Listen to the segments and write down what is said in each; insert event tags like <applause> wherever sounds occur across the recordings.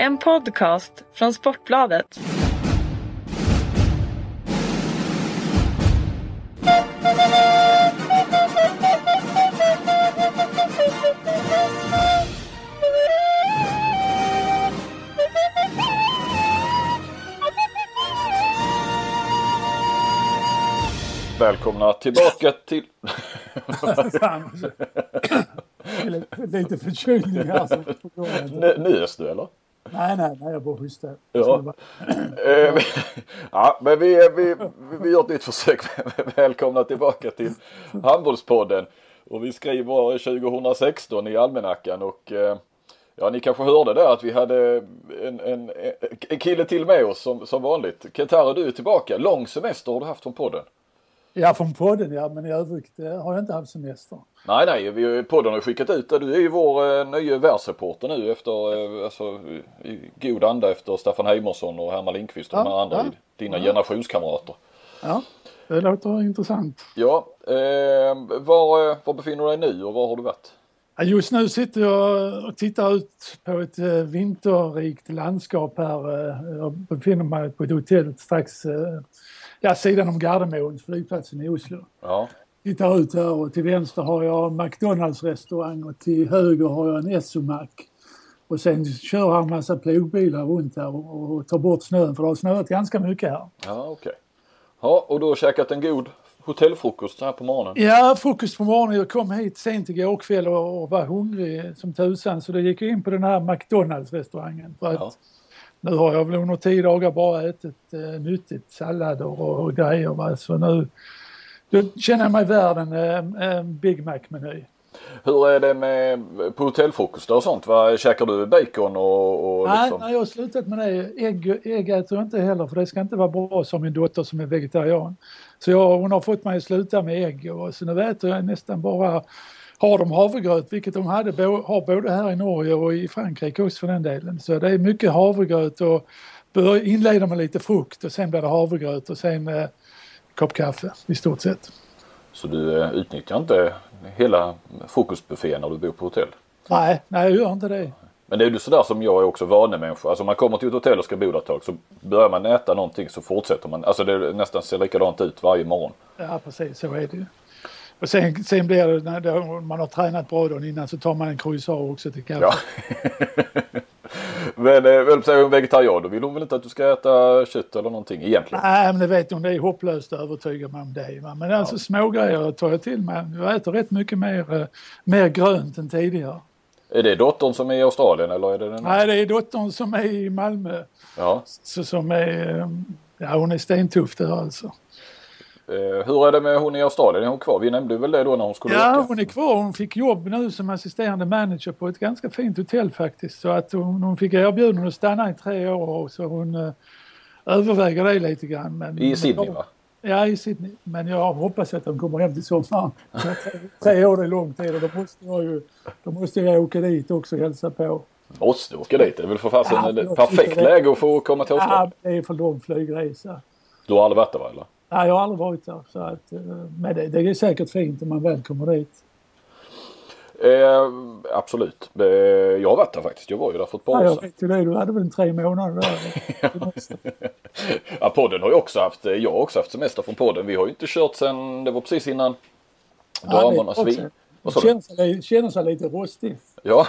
En podcast från Sportbladet. Välkomna tillbaka till... Lite, förkylning här. Så Nö- Nös du eller? Nej, nej, nej, jag bara hostade. Ja. Så det var- <clears throat> Eh, ja, men vi, vi, vi gör ett nytt försök. <laughs> Välkomna tillbaka till Handbollspodden. Och vi skriver 2016 i almanackan och eh, ja, ni kanske hörde där att vi hade en, en, en kille till med oss som, som vanligt. Kentaro, du är tillbaka. Lång semester har du haft från podden. Ja, från podden ja, men i övrigt eh, har jag inte haft semester. Nej, nej, vi, podden har skickat ut det. Du är ju vår eh, nya världsreporter nu efter, eh, alltså, i god anda efter Staffan Heimersson och Herman Lindqvist och de Ja, här andra, ja. dina generationskamrater. Ja, det låter intressant. Ja, eh, var, eh, var befinner du dig nu och var har du varit? Ja, Just nu sitter jag och tittar ut på ett eh, vinterrikt landskap här. Jag befinner mig på ett hotell strax ja, sidan om Gardermoen, flygplatsen i Oslo. Ja, Tittar ut här och till vänster har jag McDonalds restaurang och till höger har jag en Essomac. Och sen kör han massa plogbilar runt här och, och tar bort snön för det har snöat ganska mycket här. ja okej. Ja, och du har käkat en god hotellfrukost här på morgonen? Ja, frukost på morgonen. Jag kom hit sent igår kväll och, och var hungrig som tusan så då gick jag in på den här McDonalds restaurangen. För att Ja. Nu har jag väl under tio dagar bara ätit eh, nyttigt, sallader och, och grejer. Va? Så nu då känner jag mig värd en, eh, en Big Mac-meny. Hur är det med på hotellfrukostar och sånt? Vad käkar du bacon och, och Nej, liksom? nej, jag har slutat med det. Ägg, ägg äter jag inte heller för det ska inte vara bra som min dotter som är vegetarian. Så jag, hon har fått mig att sluta med ägg och så nu äter jag nästan bara har de havregröt, vilket de hade, har både här i Norge och i Frankrike också för den delen. Så det är mycket havregröt och bör inleda med lite frukt och sen blir det havregröt och sen eh, kopp kaffe i stort sett. Så du eh, utnyttjar inte hela frukostbuffén när du bor på hotell? Nej, nej jag gör inte det. Men det är ju sådär som jag är också vanemänniska. Alltså om man kommer till ett hotell och ska bo där ett tag så börjar man äta någonting så fortsätter man. Alltså det nästan ser likadant ut varje morgon. Ja precis, så är det ju. Och sen, sen blir det när man har tränat bra dagen innan så tar man en croissant också till kaffe. Ja. <laughs> Men eh, säger hon vegetarian då vill hon väl inte att du ska äta kött eller någonting egentligen? Nej men det vet hon, det är hopplöst att övertyga mig om det. Va? Men alltså små grejer tar jag till mig. Jag äter rätt mycket mer, eh, mer grönt än tidigare. Är det dottern som är i Australien eller är det den? Nej det är dottern som är i Malmö. Ja. Så, som är, eh, ja hon är stentuff där alltså. Eh, hur är det med hon i Australien? Är hon kvar? Vi nämnde väl det då när hon skulle Ja åka? hon är kvar, hon fick jobb nu som assisterande manager på ett ganska fint hotell faktiskt. Så att hon, hon fick erbjudande att stanna i tre år och så hon eh, överväger det lite grann. Men, I Sydney va? Ja, i Sydney. Men jag hoppas att de kommer hem till sommaren. Tre- år är lång tid och då måste jag ju då måste jag åka dit också och hälsa på. Måste åka dit. Det är väl för fasen Ja, perfekt läge att få komma till Ja, Australien. det är för lång flygresa. Du har aldrig varit där va? Eller? Nej, jag har aldrig varit där. Så att, eh, men det, det är säkert fint om man väl kommer dit. Eh, absolut. Eh, jag har varit där faktiskt. Jag var ju där för ett par Ja, år jag sedan. vet ju det. Du hade väl en tre månader där? <laughs> Ja, podden har ju också haft, eh, jag har också haft semester från podden. Vi har ju inte kört sen, det var precis innan Ja, det damernas också. vin. Du? Känner sig, känner sig lite rostig. Ja,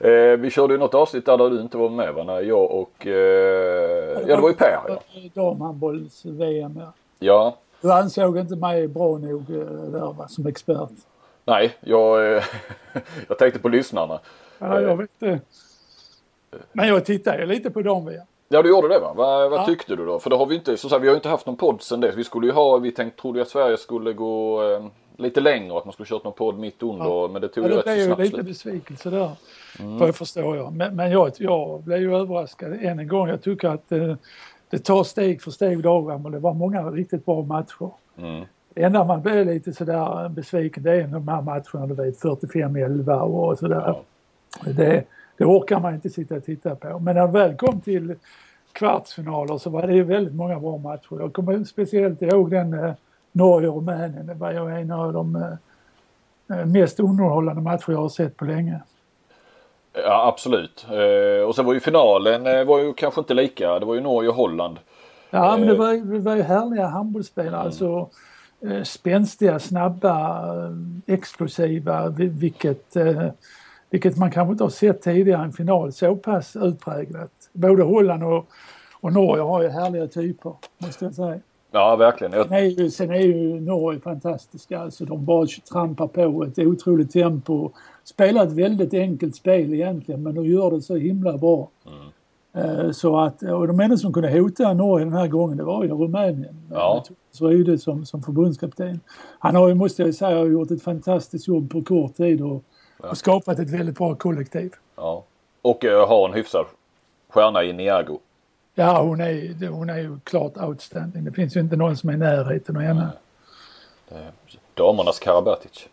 eh, vi körde ju något avsnitt där, där du inte var med va? När jag och, eh, ja det var ju Per ja. Damhandbolls-VM. Ja. Ja, Du ansåg inte mig bra nog eh, där va, som expert. nej, jag, eh, <laughs> jag tänkte på lyssnarna. Ja, jag vet det. Men jag tittar ju lite på dem. Ja. Ja du gjorde det va? Vad, vad Ja. tyckte du då? För det har vi inte, så sagt, vi har ju inte haft någon podd sen dess. Vi skulle ju ha, vi tänkte, trodde ju att Sverige skulle gå eh, lite längre, att man skulle kört någon podd mitt under, men det tog Ja, ju det rätt blev så ju snabbt lite slut. besvikelse där. För jag förstår jag. Men, men jag, jag blev ju överraskad än en gång. Jag tycker att eh, det tar steg för steg dagen och det var många riktigt bra matcher. Mm. Det enda man blir lite sådär besviken det är de här matcherna du vet 45-11 och sådär. Ja. Det, det orkar man inte sitta och titta på. Men när det väl kom till kvartsfinaler så var det ju väldigt många bra matcher. Jag kommer speciellt ihåg den eh, Norge-Rumänien. Det var ju en av de eh, eh, mest underhållande matcher jag har sett på länge. Ja absolut. Eh, och sen var ju finalen eh, var ju kanske inte lika. Det var ju Norge och Holland. Ja men det var, det var ju härliga handbollsspelare. Mm. Alltså, eh, spänstiga, snabba, eh, explosiva. Vilket, eh, vilket man kanske inte har sett tidigare i en final så pass utpräglat. Både Holland och, och Norge har ju härliga typer måste jag säga. Ja, verkligen. Sen är, ju, sen är ju Norge fantastiska. Alltså, de bara trampar på ett otroligt tempo. Spelar ett väldigt enkelt spel egentligen, men de gör det så himla bra. Mm. Uh, så att, och de enda som kunde hota Norge den här gången, det var ju Rumänien. Ja. Rydde som, som förbundskapten. Han har ju, måste jag säga, gjort ett fantastiskt jobb på kort tid och, ja. och skapat ett väldigt bra kollektiv. Ja. Och uh, har en hyfsad stjärna i Niago. Ja, hon är, hon är ju klart outstanding. Det finns ju inte någon som är i närheten av henne. Damernas Karabatic.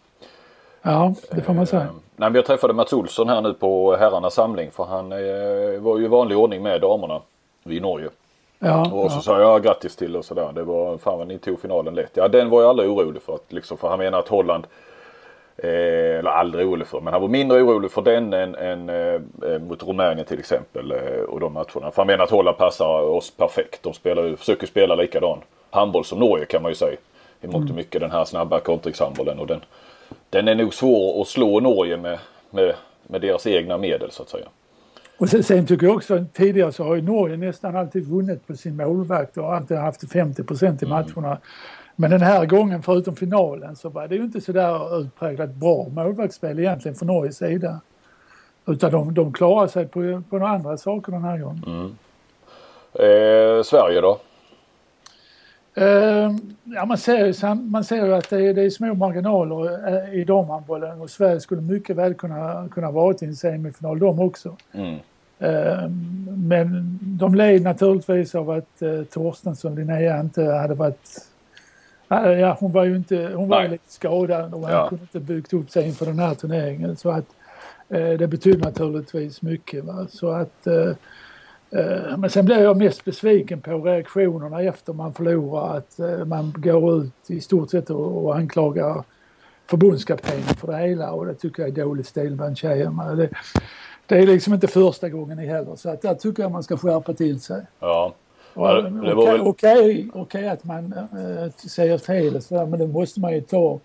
Ja, det får man säga. Eh, nej, jag träffade Mats Olsson här nu på herrarnas samling för han eh, var ju i vanlig ordning med damerna i Norge. Ja, och så ja. sa jag grattis till och sådär. Det var fan vad ni tog finalen lätt. Ja den var jag aldrig orolig för. Att, liksom, för han menar att Holland Eh, eller aldrig orolig för, men han var mindre orolig för den än, än eh, mot Rumänien till exempel eh, och de matcherna. För han menar att Holland passar oss perfekt. De spelar, försöker spela likadan handboll som Norge kan man ju säga. I mångt och mm. mycket den här snabba kontringshandbollen och den, den är nog svår att slå Norge med, med, med deras egna medel så att säga. Och sen, sen tycker jag också tidigare så har ju Norge nästan alltid vunnit på sin målvakt och alltid haft 50 procent i mm. matcherna. Mm. Men den här gången, förutom finalen, så var det ju inte sådär utpräglat bra målvaktsspel egentligen från Norges sida. Utan de, de klarar sig på, på några andra saker den här gången. Mm. Eh, Sverige då? Eh, ja, man ser ju man ser att det är, det är små marginaler eh, i damhandbollen och Sverige skulle mycket väl kunna, kunna vara i en semifinal de också. Mm. Eh, men de led naturligtvis av att eh, Torstensson, Linnea, inte hade varit Ja, hon var ju inte, hon var lite skadad och ja. kunde inte byggt upp sig inför den här turneringen. Så att eh, det betyder naturligtvis mycket. Va? Så att, eh, eh, men sen blev jag mest besviken på reaktionerna efter man förlorar. Att eh, man går ut i stort sett och, och anklagar förbundskaptenen för det hela och det tycker jag är dålig stil bland tjejerna. Det, det är liksom inte första gången i heller så att där tycker jag man ska skärpa till sig. Ja. Okej okay, okay, okay, att man äh, säger fel så men det måste man ju ta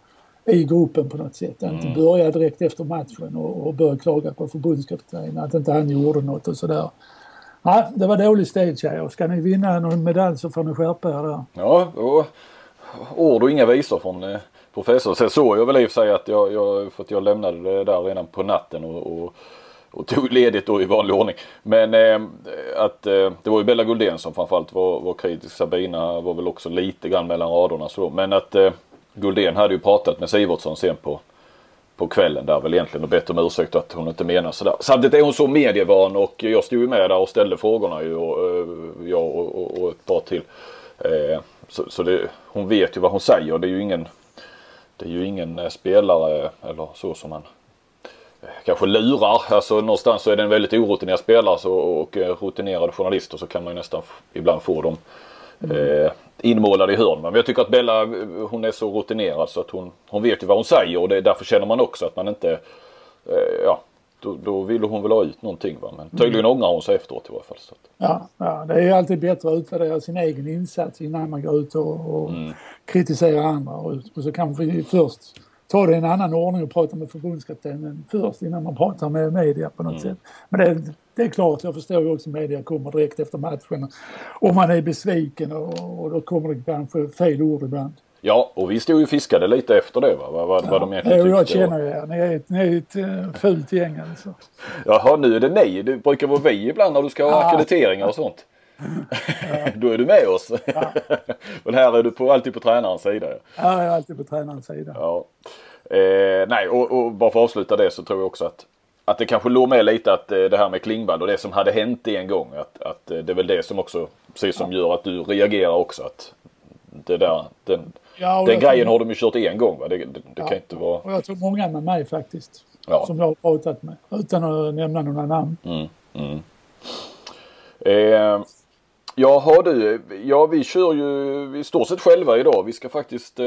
i gruppen på något sätt. Mm. Inte börja direkt efter matchen och, och börja klaga på förbundskaptenen att inte han gjorde något och sådär. Nej, det var dålig stil tjejer. Ska ni vinna någon medalj så får ni skärpa er där. Ja, och ord och inga visor från eh, professor. Sen såg jag väl i och för sig att jag, jag, för att jag lämnade det där redan på natten och, och och tog ledigt då i vanlig ordning. Men eh, att eh, det var ju Bella Guldén som framförallt var, var kritisk. Sabina var väl också lite grann mellan raderna så. Men att eh, Guldén hade ju pratat med Sivertsson sen på, på kvällen där väl egentligen och bett om ursäkt att hon inte menar sådär. Samtidigt är hon så medievan och jag stod ju med där och ställde frågorna ju och, eh, jag och, och, och ett par till. Eh, så, så det, hon vet ju vad hon säger. Det är ju ingen, det är ju ingen eh, spelare eller så som man kanske lurar. Alltså någonstans så är det en väldigt orutinerad spelare så, och rutinerade journalister så kan man ju nästan ibland få dem mm. eh, inmålade i hörn. Men jag tycker att Bella hon är så rutinerad så att hon, hon vet ju vad hon säger och det, därför känner man också att man inte eh, ja, då, då ville hon väl ha ut någonting va. Men tydligen mm. ångrar hon sig efteråt i varje fall. Så. Ja, ja, det är ju alltid bättre att utvärdera sin egen insats innan man går ut och, och mm. kritiserar andra. Och, och så kanske först ta det i en annan ordning och prata med förbundskaptenen först innan man pratar med media på något mm. sätt. Men det, det, är klart, jag förstår ju också att media kommer direkt efter matchen och man är besviken och, och då kommer det kanske fel ord ibland. Ja, och vi stod ju och fiskade lite efter det va? Vad, vad, ja, vad de egentligen tyckte. Jag känner ju er. Ni är ett, ni är ett uh, fult gäng alltså. Jaha, nu är det ni. Det brukar vara vi ibland när du ska ha ja. akkrediteringar och sånt. Ja. Då är du med oss. Ja. <laughs> Men här är du på, alltid på tränarens sida. Ja, jag är alltid på tränarens sida. Ja. Eh, nej, och, och, bara för att avsluta det så tror jag också att att det kanske låg med lite att eh, det här med Klingvall och det som hade hänt en gång. Att, att eh, det är väl det som också, precis som gör att du reagerar också. Att det där, den, ja, den grejen tror... har de ju kört en gång va? Det, det, det ja. kan inte vara... Och jag tror många med mig faktiskt. Ja. Som jag har pratat med. Utan att nämna några namn. Mm, mm. Eh, Jaha du, ja vi kör ju i stort sett själva idag. Vi ska faktiskt eh,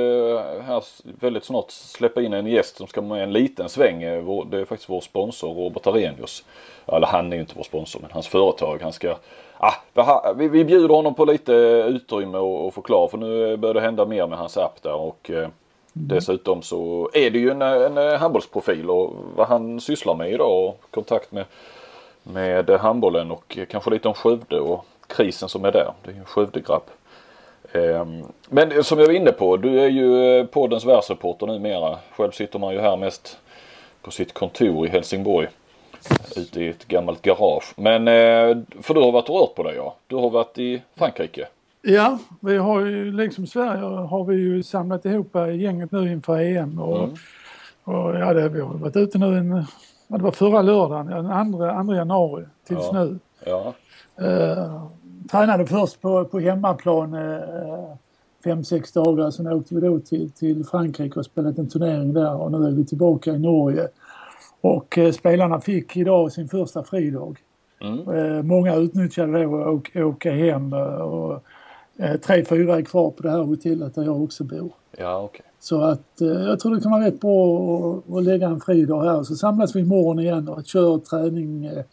här väldigt snart släppa in en gäst som ska med en liten sväng. Eh, det är faktiskt vår sponsor Robert Arrhenius. Eller han är ju inte vår sponsor men hans företag. Han ska, ah, vi, vi bjuder honom på lite utrymme och, och förklara för nu börjar det hända mer med hans app där och eh, mm. dessutom så är det ju en, en handbollsprofil och vad han sysslar med idag och kontakt med med handbollen och kanske lite om Skövde och krisen som är där. Det är ju en Skövdegrabb. Ehm, men som jag var inne på, du är ju eh, poddens världsreporter numera. Själv sitter man ju här mest på sitt kontor i Helsingborg. Ute i ett gammalt garage. Men eh, för du har varit och rört på dig ja. Du har varit i Frankrike. Ja, vi har ju liksom Sverige har vi ju samlat ihop gänget nu inför EM. Och, mm. och ja, det, vi har varit ute nu en, det var förra lördagen, den 2 januari tills ja. nu. Ja. Uh, tränade först på, på hemmaplan uh, fem, sex dagar. Sen åkte vi då till, till Frankrike och spelade en turnering där och nu är vi tillbaka i Norge. Och uh, spelarna fick idag sin första fridag. Mm. Uh, många utnyttjade då att åka, hem och tre, fyra är kvar på det här hotellet där jag också bor. Ja, okay. Så att eh, jag tror det kan vara rätt bra att, att lägga en fridag här. Så samlas vi imorgon igen och kör träning, eh,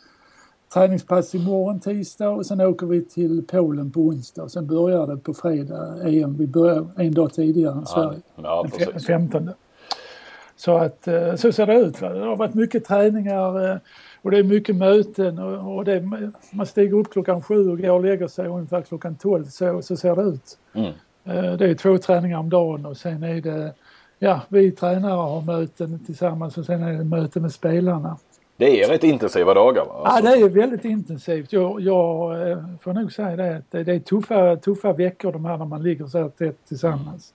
träningspass imorgon tisdag och sen åker vi till Polen på onsdag. Och sen börjar det på fredag EM. Vi börjar en dag tidigare än Sverige. Ja, den 15. Så att eh, så ser det ut. Va? Det har varit mycket träningar eh, och det är mycket möten och, och det, man stiger upp klockan sju och går och lägger sig ungefär klockan tolv. Så, så ser det ut. Mm. Eh, det är två träningar om dagen och sen är det, ja vi tränare har möten tillsammans och sen är det möten med spelarna. Det är rätt intensiva dagar va? Alltså. Ja det är väldigt intensivt. Jag, jag eh, får nog säga det. Det, det är tuffa, tuffa veckor de här när man ligger så här tätt tillsammans.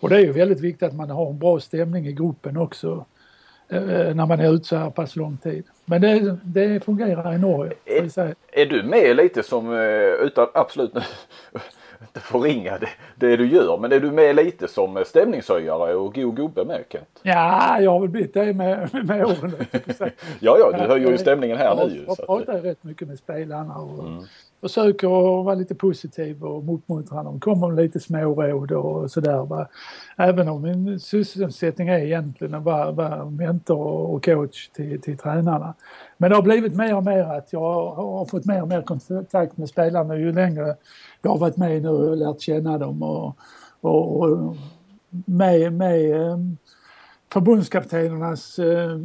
Och det är ju väldigt viktigt att man har en bra stämning i gruppen också. Eh, när man är ute så här pass lång tid. Men det, det fungerar i Norge. Är, är du med lite som, utan absolut inte förringa det, det du gör. Men är du med lite som stämningshöjare och god gubbe med Kent? Ja, jag har väl blivit det med, med åren. <laughs> ja, ja, du höjer ju stämningen här jag, nu. Jag pratar att... rätt mycket med spelarna och mm. försöker vara lite positiv och uppmuntra dem. Kommer med lite småråd och sådär. Även om min sysselsättning är egentligen att vara, vara mentor och coach till, till tränarna. Men det har blivit mer och mer att jag har fått mer och mer kontakt med spelarna ju längre jag har varit med nu och lärt känna dem och, och, och med, med eh, förbundskaptenernas eh,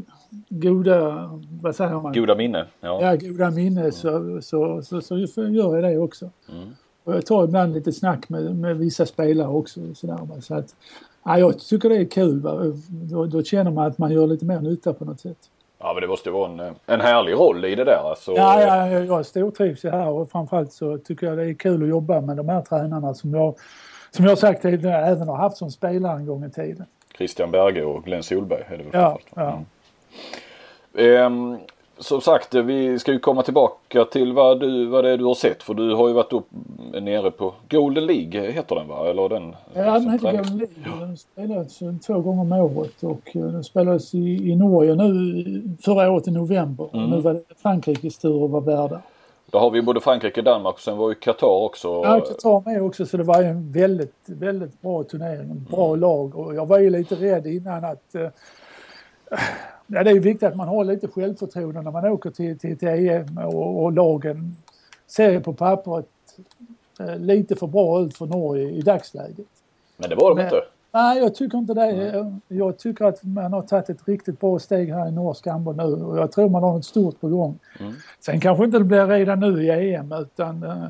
goda, vad säger man? Goda minne. Ja, ja goda minne mm. så, så, så, så, gör jag det också. Mm. Och jag tar ibland lite snack med, med vissa spelare också. Sådär, så att, ja, jag tycker det är kul. Då, då känner man att man gör lite mer nytta på något sätt. Ja men det måste vara en, en härlig roll i det där. Alltså. Ja, ja, jag stortrivs ju här och framförallt så tycker jag det är kul att jobba med de här tränarna som jag, som jag sagt tidigare även har haft som spelare en gång i tiden. Christian Berge och Glenn Solberg är det väl ja, ja. Mm. Um, som sagt, vi ska ju komma tillbaka till vad, du, vad det är du har sett. För du har ju varit upp nere på Golden League, heter den va? Eller den, ja, den heter Golden League. Den spelades två gånger om året och eh, den spelades i, i Norge nu förra året i november. Mm. Nu var det Frankrikes tur att vara värdar. Då har vi både Frankrike och Danmark och sen var ju Qatar också. Ja, Qatar med också så det var ju en väldigt, väldigt bra turnering. Bra mm. lag och jag var ju lite rädd innan att Ja, det är viktigt att man har lite självförtroende när man åker till, till, till EM och, och lagen ser på pappret eh, lite för bra ut för Norge i dagsläget. Men det var de inte? Nej, jag tycker inte det. Mm. Jag tycker att man har tagit ett riktigt bra steg här i norsk handboll nu och jag tror man har något stort på gång. Mm. Sen kanske inte det blir redan nu i EM utan eh,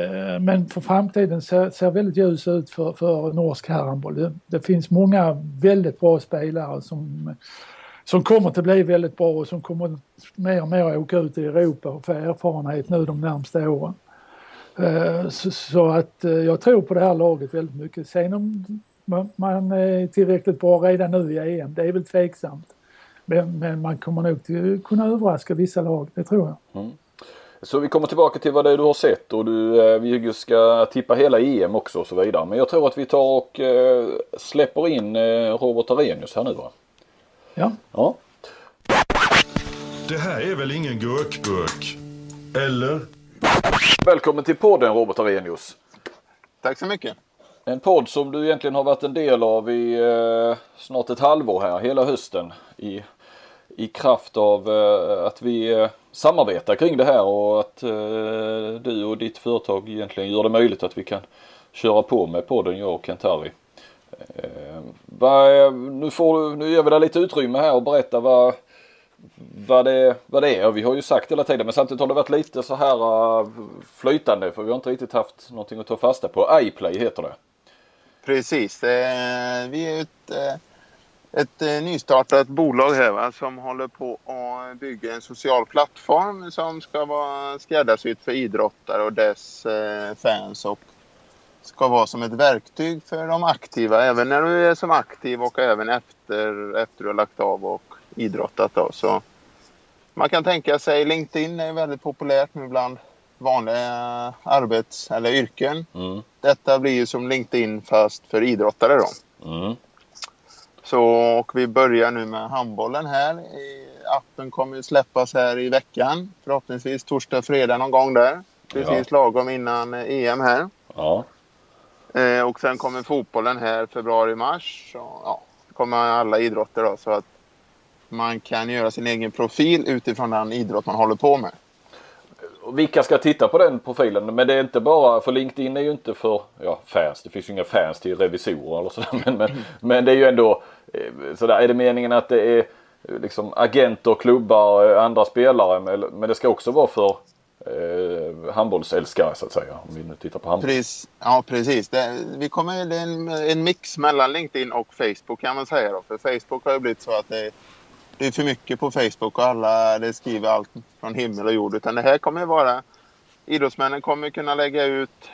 eh, men för framtiden ser, ser väldigt ljus ut för, för norsk herrhandboll. Det, det finns många väldigt bra spelare som som kommer att bli väldigt bra och som kommer mer och mer att åka ut i Europa och få erfarenhet nu de närmsta åren. Eh, så att eh, jag tror på det här laget väldigt mycket. Sen om man är tillräckligt bra redan nu i EM, det är väl tveksamt. Men, man kommer nog till kunna överraska vissa lag, det tror jag. Mm. Så vi kommer tillbaka till vad det är du har sett och du, eh, vi ska tippa hela EM också och så vidare. Men jag tror att vi tar och släpper in Robert Arrhenius här nu va? Ja. ja. Det här är väl ingen gurkburk? Eller? Välkommen till podden Robert Arrhenius. Tack så mycket. En podd som du egentligen har varit en del av i eh, snart ett halvår här, hela hösten. I, i kraft av eh, att vi eh, samarbetar kring det här och att eh, du och ditt företag egentligen gör det möjligt att vi kan köra på med podden jag och Kent-Harry. Eh, eh, nu, får, nu ger vi dig lite utrymme här och berätta vad, vad det, vad det är. Vi har ju sagt hela tiden men samtidigt har det varit lite så här uh, flytande för vi har inte riktigt haft någonting att ta fasta på. iPlay heter det. Precis. Eh, vi är ett, ett nystartat bolag här va, som håller på att bygga en social plattform som ska vara skräddarsydd för idrottare och dess eh, fans och ska vara som ett verktyg för de aktiva även när du är som aktiv och även efter, efter du har lagt av och idrottat. Då. Så man kan tänka sig LinkedIn är väldigt populärt nu bland vanliga arbets eller yrken. Mm. Detta blir ju som LinkedIn fast för idrottare då. Mm. Så och vi börjar nu med handbollen här. Appen kommer ju släppas här i veckan. Förhoppningsvis torsdag, fredag någon gång där. Precis ja. lagom innan EM här. Ja. Eh, och sen kommer fotbollen här februari, mars. Så, ja, kommer alla idrotter då. Så att man kan göra sin egen profil utifrån den idrott man håller på med. Vilka ska titta på den profilen? Men det är inte bara, för LinkedIn är ju inte för ja, fans. Det finns ju inga fans till revisorer eller sådär. <laughs> Men, men, men det är ju ändå eh, sådär. Är det meningen att det är eh, liksom agenter, klubbar, eh, andra spelare. Men det ska också vara för eh, handbollsälskare så att säga. Om vi nu tittar på handboll. Precis. Ja precis. Det, vi kommer, det är en, en mix mellan LinkedIn och Facebook kan man säga. Då. För Facebook har ju blivit så att det det är för mycket på Facebook och alla det skriver allt från himmel och jord. Utan det här kommer vara... Idrottsmännen kommer kunna lägga ut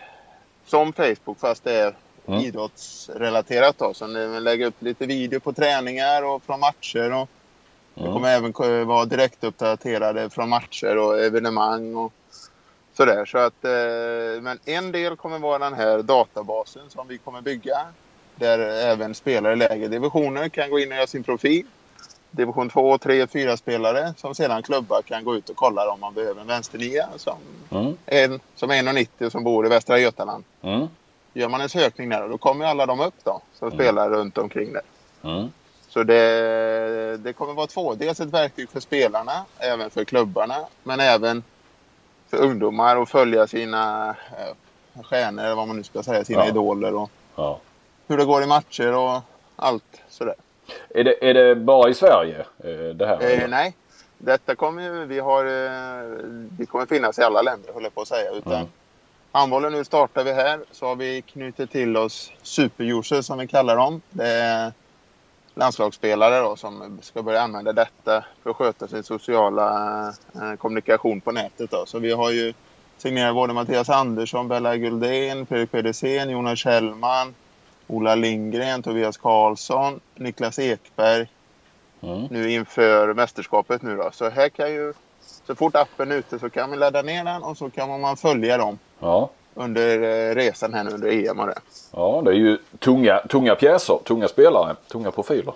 som Facebook fast det är mm. idrottsrelaterat. Då. Så de lägger upp lite video på träningar och från matcher. Och Det mm. kommer även vara direktuppdaterade från matcher och evenemang och sådär. Så att, eh, men en del kommer vara den här databasen som vi kommer bygga. Där även spelare i lägre divisioner kan gå in och göra sin profil division 2, 3, 4 spelare som sedan klubbar kan gå ut och kolla om man behöver en vänsternia som, mm. en, som är 1,90 och som bor i Västra Götaland. Mm. Gör man en sökning där då kommer alla de upp då som mm. spelar runt omkring där. Mm. Så det, det kommer vara två. Dels ett verktyg för spelarna, även för klubbarna, men även för ungdomar att följa sina eh, stjärnor, eller vad man nu ska säga, sina ja. idoler och ja. hur det går i matcher och allt sådär. Är det, är det bara i Sverige eh, det här? Eh, nej, detta kommer ju, vi har, eh, det kommer finnas i alla länder håller jag på att säga. Utan mm. Handbollen nu startar vi här så har vi knutit till oss superusers som vi kallar dem. Det är landslagsspelare då, som ska börja använda detta för att sköta sin sociala eh, kommunikation på nätet. Då. Så vi har ju signerat både Mattias Andersson, Bella Guldén, Fredrik Pedersen, Jonas Kjellman, Ola Lindgren, Tobias Karlsson, Niklas Ekberg. Mm. Nu inför mästerskapet nu då. Så här kan ju, så fort appen är ute så kan man ladda ner den och så kan man följa dem. Ja. Under eh, resan här nu under EM och det. Ja, det är ju tunga, tunga pjäser, tunga spelare, tunga profiler.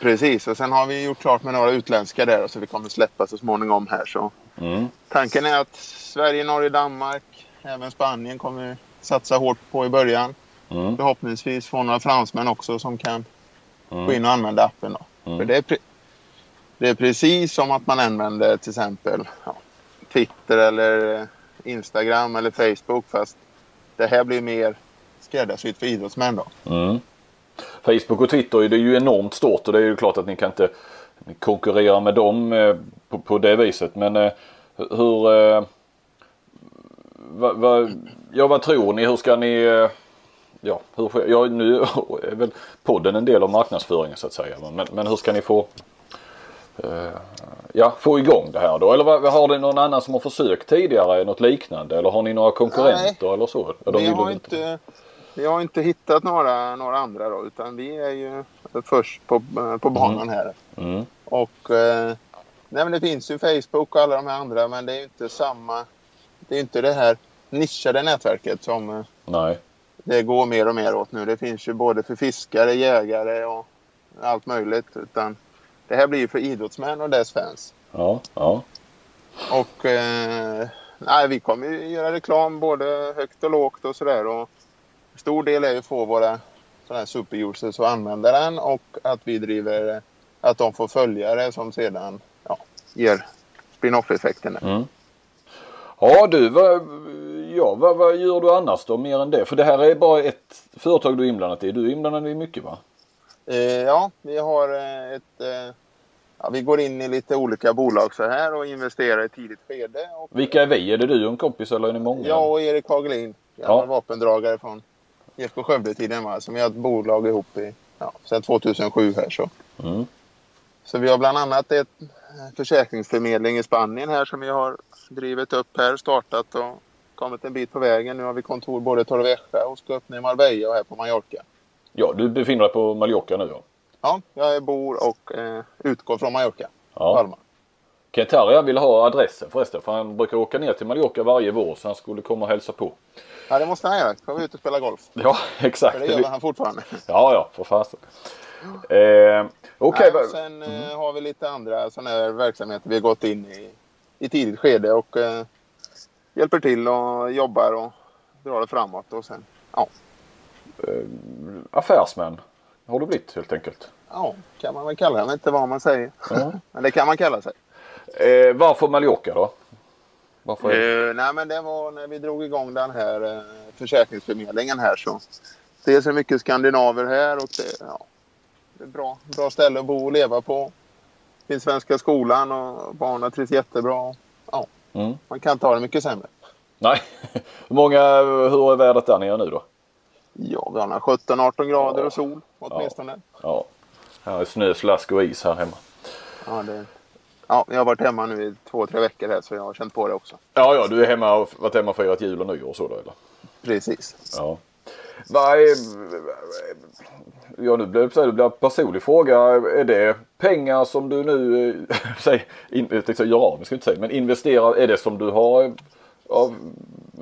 Precis, och sen har vi gjort klart med några utländska där så vi kommer släppa så småningom här. Så. Mm. Tanken är att Sverige, Norge, Danmark, även Spanien kommer satsa hårt på i början. Mm. Förhoppningsvis få några fransmän också som kan mm. gå in och använda appen. Då. Mm. För det, är det är precis som att man använder till exempel ja, Twitter eller Instagram eller Facebook fast det här blir mer skräddarsytt för idrottsmän. Då. Mm. Facebook och Twitter är det ju enormt stort och det är ju klart att ni kan inte konkurrera med dem eh, på, på det viset. Men eh, hur... Eh, va, va, ja, vad tror ni? Hur ska ni ja, hur, ja, nu <laughs> är väl podden en del av marknadsföringen så att säga. Men, men hur ska ni få ja, få igång det här då? Eller har det någon annan som har försökt tidigare något liknande? Eller har ni några konkurrenter Nej, eller så? vi, har inte, vi har inte hittat några, några andra då utan vi är ju först på, på banan mm. här. Mm. Och eh, nej, men det finns ju Facebook och alla de här andra men det är ju inte samma. Det är inte det här nischade nätverket som eh, Nej det går mer och mer åt nu. Det finns ju både för fiskare, jägare och allt möjligt. Utan det här blir ju för idrottsmän och dess fans. Ja, ja. Och eh, nej, vi kommer ju göra reklam både högt och lågt och sådär. Och stor del är ju att få våra sådana här superusers att använda den och att vi driver att de får följare som sedan ja, ger spin-off-effekten. Mm. Ja du, vad, ja, vad, vad gör du annars då mer än det? För det här är bara ett företag du är inblandad i. Du är inblandad i mycket va? Eh, ja, vi har eh, ett... Eh, ja, vi går in i lite olika bolag så här och investerar i tidigt skede. Och, Vilka är vi? Är det du och en kompis eller är ni många? Jag och Erik Hagelin, gammal Ja. vapendragare från IFK Skövde-tiden som vi har ett bolag ihop i ja, sedan 2007 här så. Mm. Så vi har bland annat ett försäkringsförmedling i Spanien här som vi har drivit upp här, startat och kommit en bit på vägen. Nu har vi kontor både i Torrevieja och ska öppna i Marbella och här på Mallorca. Ja, du befinner dig på Mallorca nu ja. Ja, jag bor och eh, utgår från Mallorca, Ja. Palma. Kent Harry vill ha adressen förresten för han brukar åka ner till Mallorca varje vår så han skulle komma och hälsa på. Ja, det måste han göra. Ska vi ut och spela golf? Ja, <laughs> exakt. För det gör han fortfarande. Ja, ja, för fasen. Eh, Okej, Nej, sen eh, har vi lite andra sådana här verksamheter vi har gått in i i tidigt skede och eh, hjälper till och jobbar och drar det framåt. Och sen, ja, affärsmän har du blivit helt enkelt. ja, kan man väl kalla det. Jag vet inte vad man säger. Ja. <laughs> Men det kan man kalla sig. Eh, varför Mallorca då? Varför? Eh, nej, men det var när vi drog igång den här eh, försäkringsförmedlingen här så. Dels är det mycket skandinaver här och det, ja, det är bra, bra ställe att bo och leva på. Finns Svenska skolan och barnen trivs jättebra. Ja, Mm. man kan inte ha det mycket sämre. Nej, <laughs> hur många, hur är vädret där nere nu då? Ja, vi har några 17-18 grader och sol åtminstone. Ja, är snö, slask och is här hemma. Ja, det, ja, jag har varit hemma nu i två, tre veckor här så jag har känt på det också. Ja, ja, du är hemma och varit hemma och firat jul och nyår och så då eller? Precis. Ja. Vad är, ja nu blir det blir en personlig fråga. Är det pengar som du nu, eh, <laughs> säg, in, jag tänkte säga gör av ska inte säga, men investerar, är det som du har av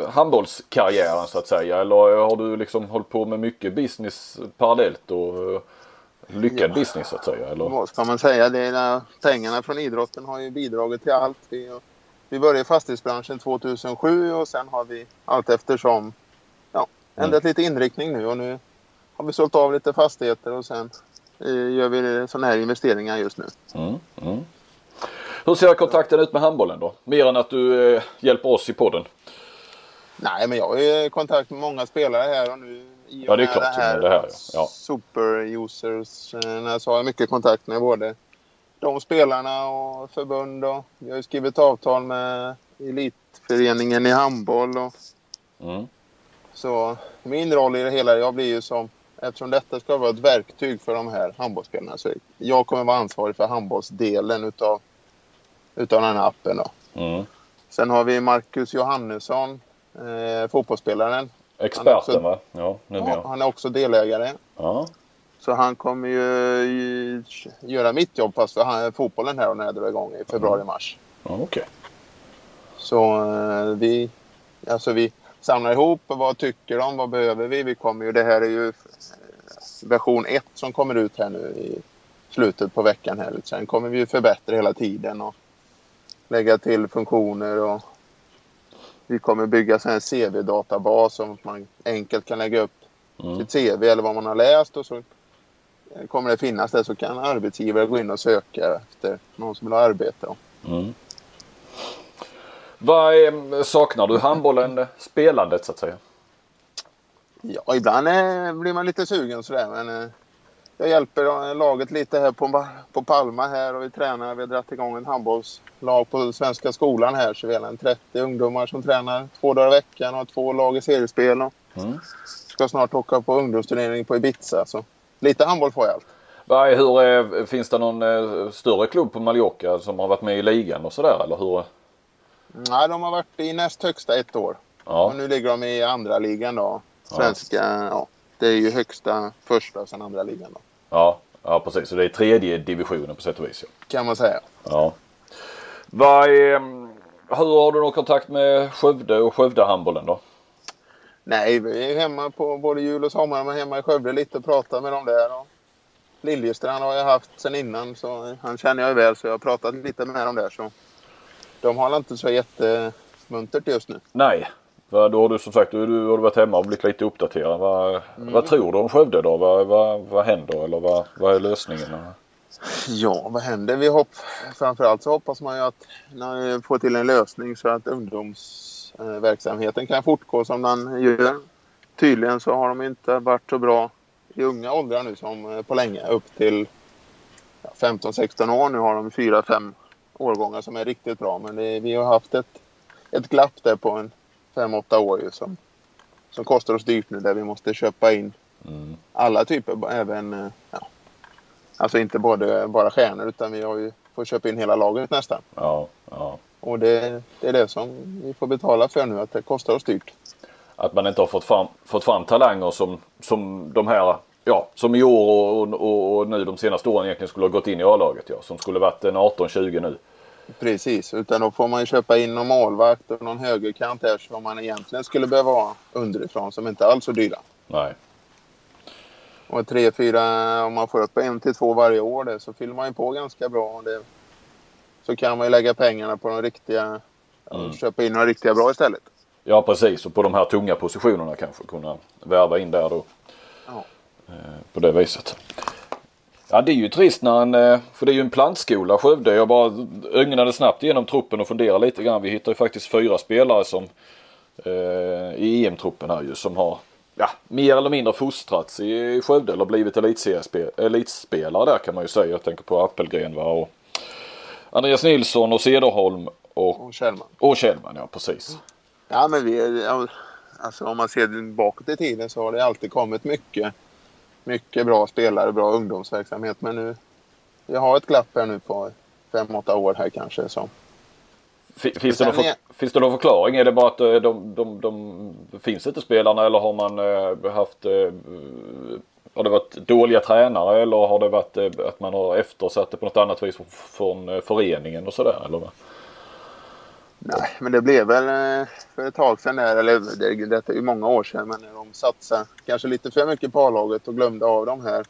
handbollskarriären så att säga? Eller har du liksom hållit på med mycket business parallellt och eh, lyckad business så att säga? Eller? Vad ska man säga? Det är, pengarna från idrotten har ju bidragit till allt. Vi, vi började i fastighetsbranschen 2007 och sen har vi allt eftersom ja, ändrat lite inriktning nu och nu har vi sålt av lite fastigheter och sen eh, gör vi sådana här investeringar just nu. Mm, mm. Hur ser kontakten ut med handbollen då? Mer än att du eh, hjälper oss i podden. Nej, men jag har ju kontakt med många spelare här och nu i och Ja, det är klart, men det här, ja. super-users eh, så har jag mycket kontakt med både de spelarna och förbund. Och vi har ju skrivit avtal med elitföreningen i handboll. Och, Mm. så min roll i det hela, jag blir ju som, eftersom detta ska vara ett verktyg för de här handbollsspelarna, så jag kommer vara ansvarig för handbollsdelen utav, utav den här appen. Då. Mm. Sen har vi Marcus Johannesson, eh, fotbollsspelaren. Experten va? Ja, Ja, han är också delägare. Ja. Så han kommer ju göra mitt jobb fast för han, fotbollen här när jag drar igång i februari-mars. ja okej. Så eh, vi, alltså vi samlar ihop vad tycker de, vad behöver vi? Vi kommer ju, det här är ju eh, version 1 som kommer ut här nu i slutet på veckan här. Sen kommer vi ju förbättra hela tiden och lägga till funktioner och vi kommer bygga här CV-databas som man enkelt kan lägga upp Mm. sitt CV eller vad man har läst och så kommer det finnas där så kan arbetsgivare gå in och söka efter någon som vill ha arbete. Mm. Vad är, saknar du handbollen, eh, spelandet så att säga? Ja, ibland eh, blir man lite sugen sådär men eh, jag hjälper eh, laget lite här på, på Palma här och vi tränar. Vi har dragit igång en handbollslag på Svenska skolan här så vi har en 30 ungdomar som tränar två dagar i veckan och två lag i seriespel och Mm. ska snart åka på ungdomsturnering på Ibiza. Så lite handboll får jag allt. Vad hur är, finns det någon eh, större klubb på Mallorca som har varit med i ligan och sådär eller hur? Nej, de har varit i näst högsta ett år. Ja, Och nu ligger de i andra ligan då. Svenska, ja. Det är ju högsta första och sen andra ligan då. ja, ja precis. Så det är tredje divisionen på sätt och vis. Ja. Kan man säga. Ja. Vad är, mm, hur har du någon kontakt med Skövde och Skövdehandbollen då? Nej, vi är hemma på både jul och sommar. Men hemma i Skövde lite och pratar med dem där. Och Liljestrand har jag haft sen innan så han känner jag väl så jag har pratat lite med dem där. Så de har inte så jätte muntert just nu. Nej. Va, då har du som sagt du, du har varit hemma och blivit lite uppdaterad. Va, Mm. Vad tror du om Skövde då? Vad va, vad händer eller vad, vad är lösningen? Ja, vad händer? Vi hopp... Framförallt så hoppas man ju att när vi får till en lösning så att ungdomsverksamheten kan fortgå som den gör. Tydligen så har de inte varit så bra i unga åldrar nu som på länge. Upp till ja, 15-16 år. Nu har de 4-5 årgångar som är riktigt bra. Men det, vi har haft ett, ett glapp där på en 5-8 år ju som, som kostar oss dyrt nu där vi måste köpa in Mm. alla typer, även eh, ja, Alltså inte både, bara stjärnor utan vi har ju fått köpa in hela laget nästan. Ja, ja. Och det, det är det som vi får betala för nu, att det kostar oss dyrt. Att man inte har fått fram, fått fram talanger som, som de här, ja som i år och, och, och nu de senaste åren egentligen skulle ha gått in i A-laget. Ja, som skulle varit en 18-20 nu. Precis, utan då får man ju köpa in någon målvakt och någon högerkant här som man egentligen skulle behöva ha underifrån som inte alls är så dyra. Nej. Och tre, fyra, om man får upp en till två varje år där, så fyller man ju på ganska bra. Och det, så kan man ju lägga pengarna på de riktiga, Mm. köpa in några riktiga bra istället. Ja precis och på de här tunga positionerna kanske kunna värva in där då. Ja. Eh, På det viset. Ja det är ju trist när en, eh, för det är ju en plantskola Skövde. Jag bara ögnade snabbt igenom truppen och funderade lite grann. Vi hittar ju faktiskt fyra spelare som eh, i EM-truppen här ju som har ja, mer eller mindre fostrats i Skövde eller blivit elitspelare där kan man ju säga. Jag tänker på Appelgren va och Andreas Nilsson och Cederholm och, Och Kjellman. och Kjellman ja precis. Ja, men vi, alltså om man ser bakåt i tiden så har det alltid kommit mycket, mycket bra spelare, bra ungdomsverksamhet. Men nu, vi har ett glapp här nu på fem, åtta år här kanske. Så. Fi- Finns det, någon för, finns det någon förklaring? Är det bara att eh, de, de, de, finns inte spelarna eller har man eh, haft eh, har det varit dåliga tränare eller har det varit eh, att man har eftersatt det på något annat vis från, från eh, föreningen och sådär? Eller? Nej, men det blev väl eh, för ett tag sedan där, eller det, detta är ju många år sedan, men de satsade kanske lite för mycket på A-laget och glömde av de här,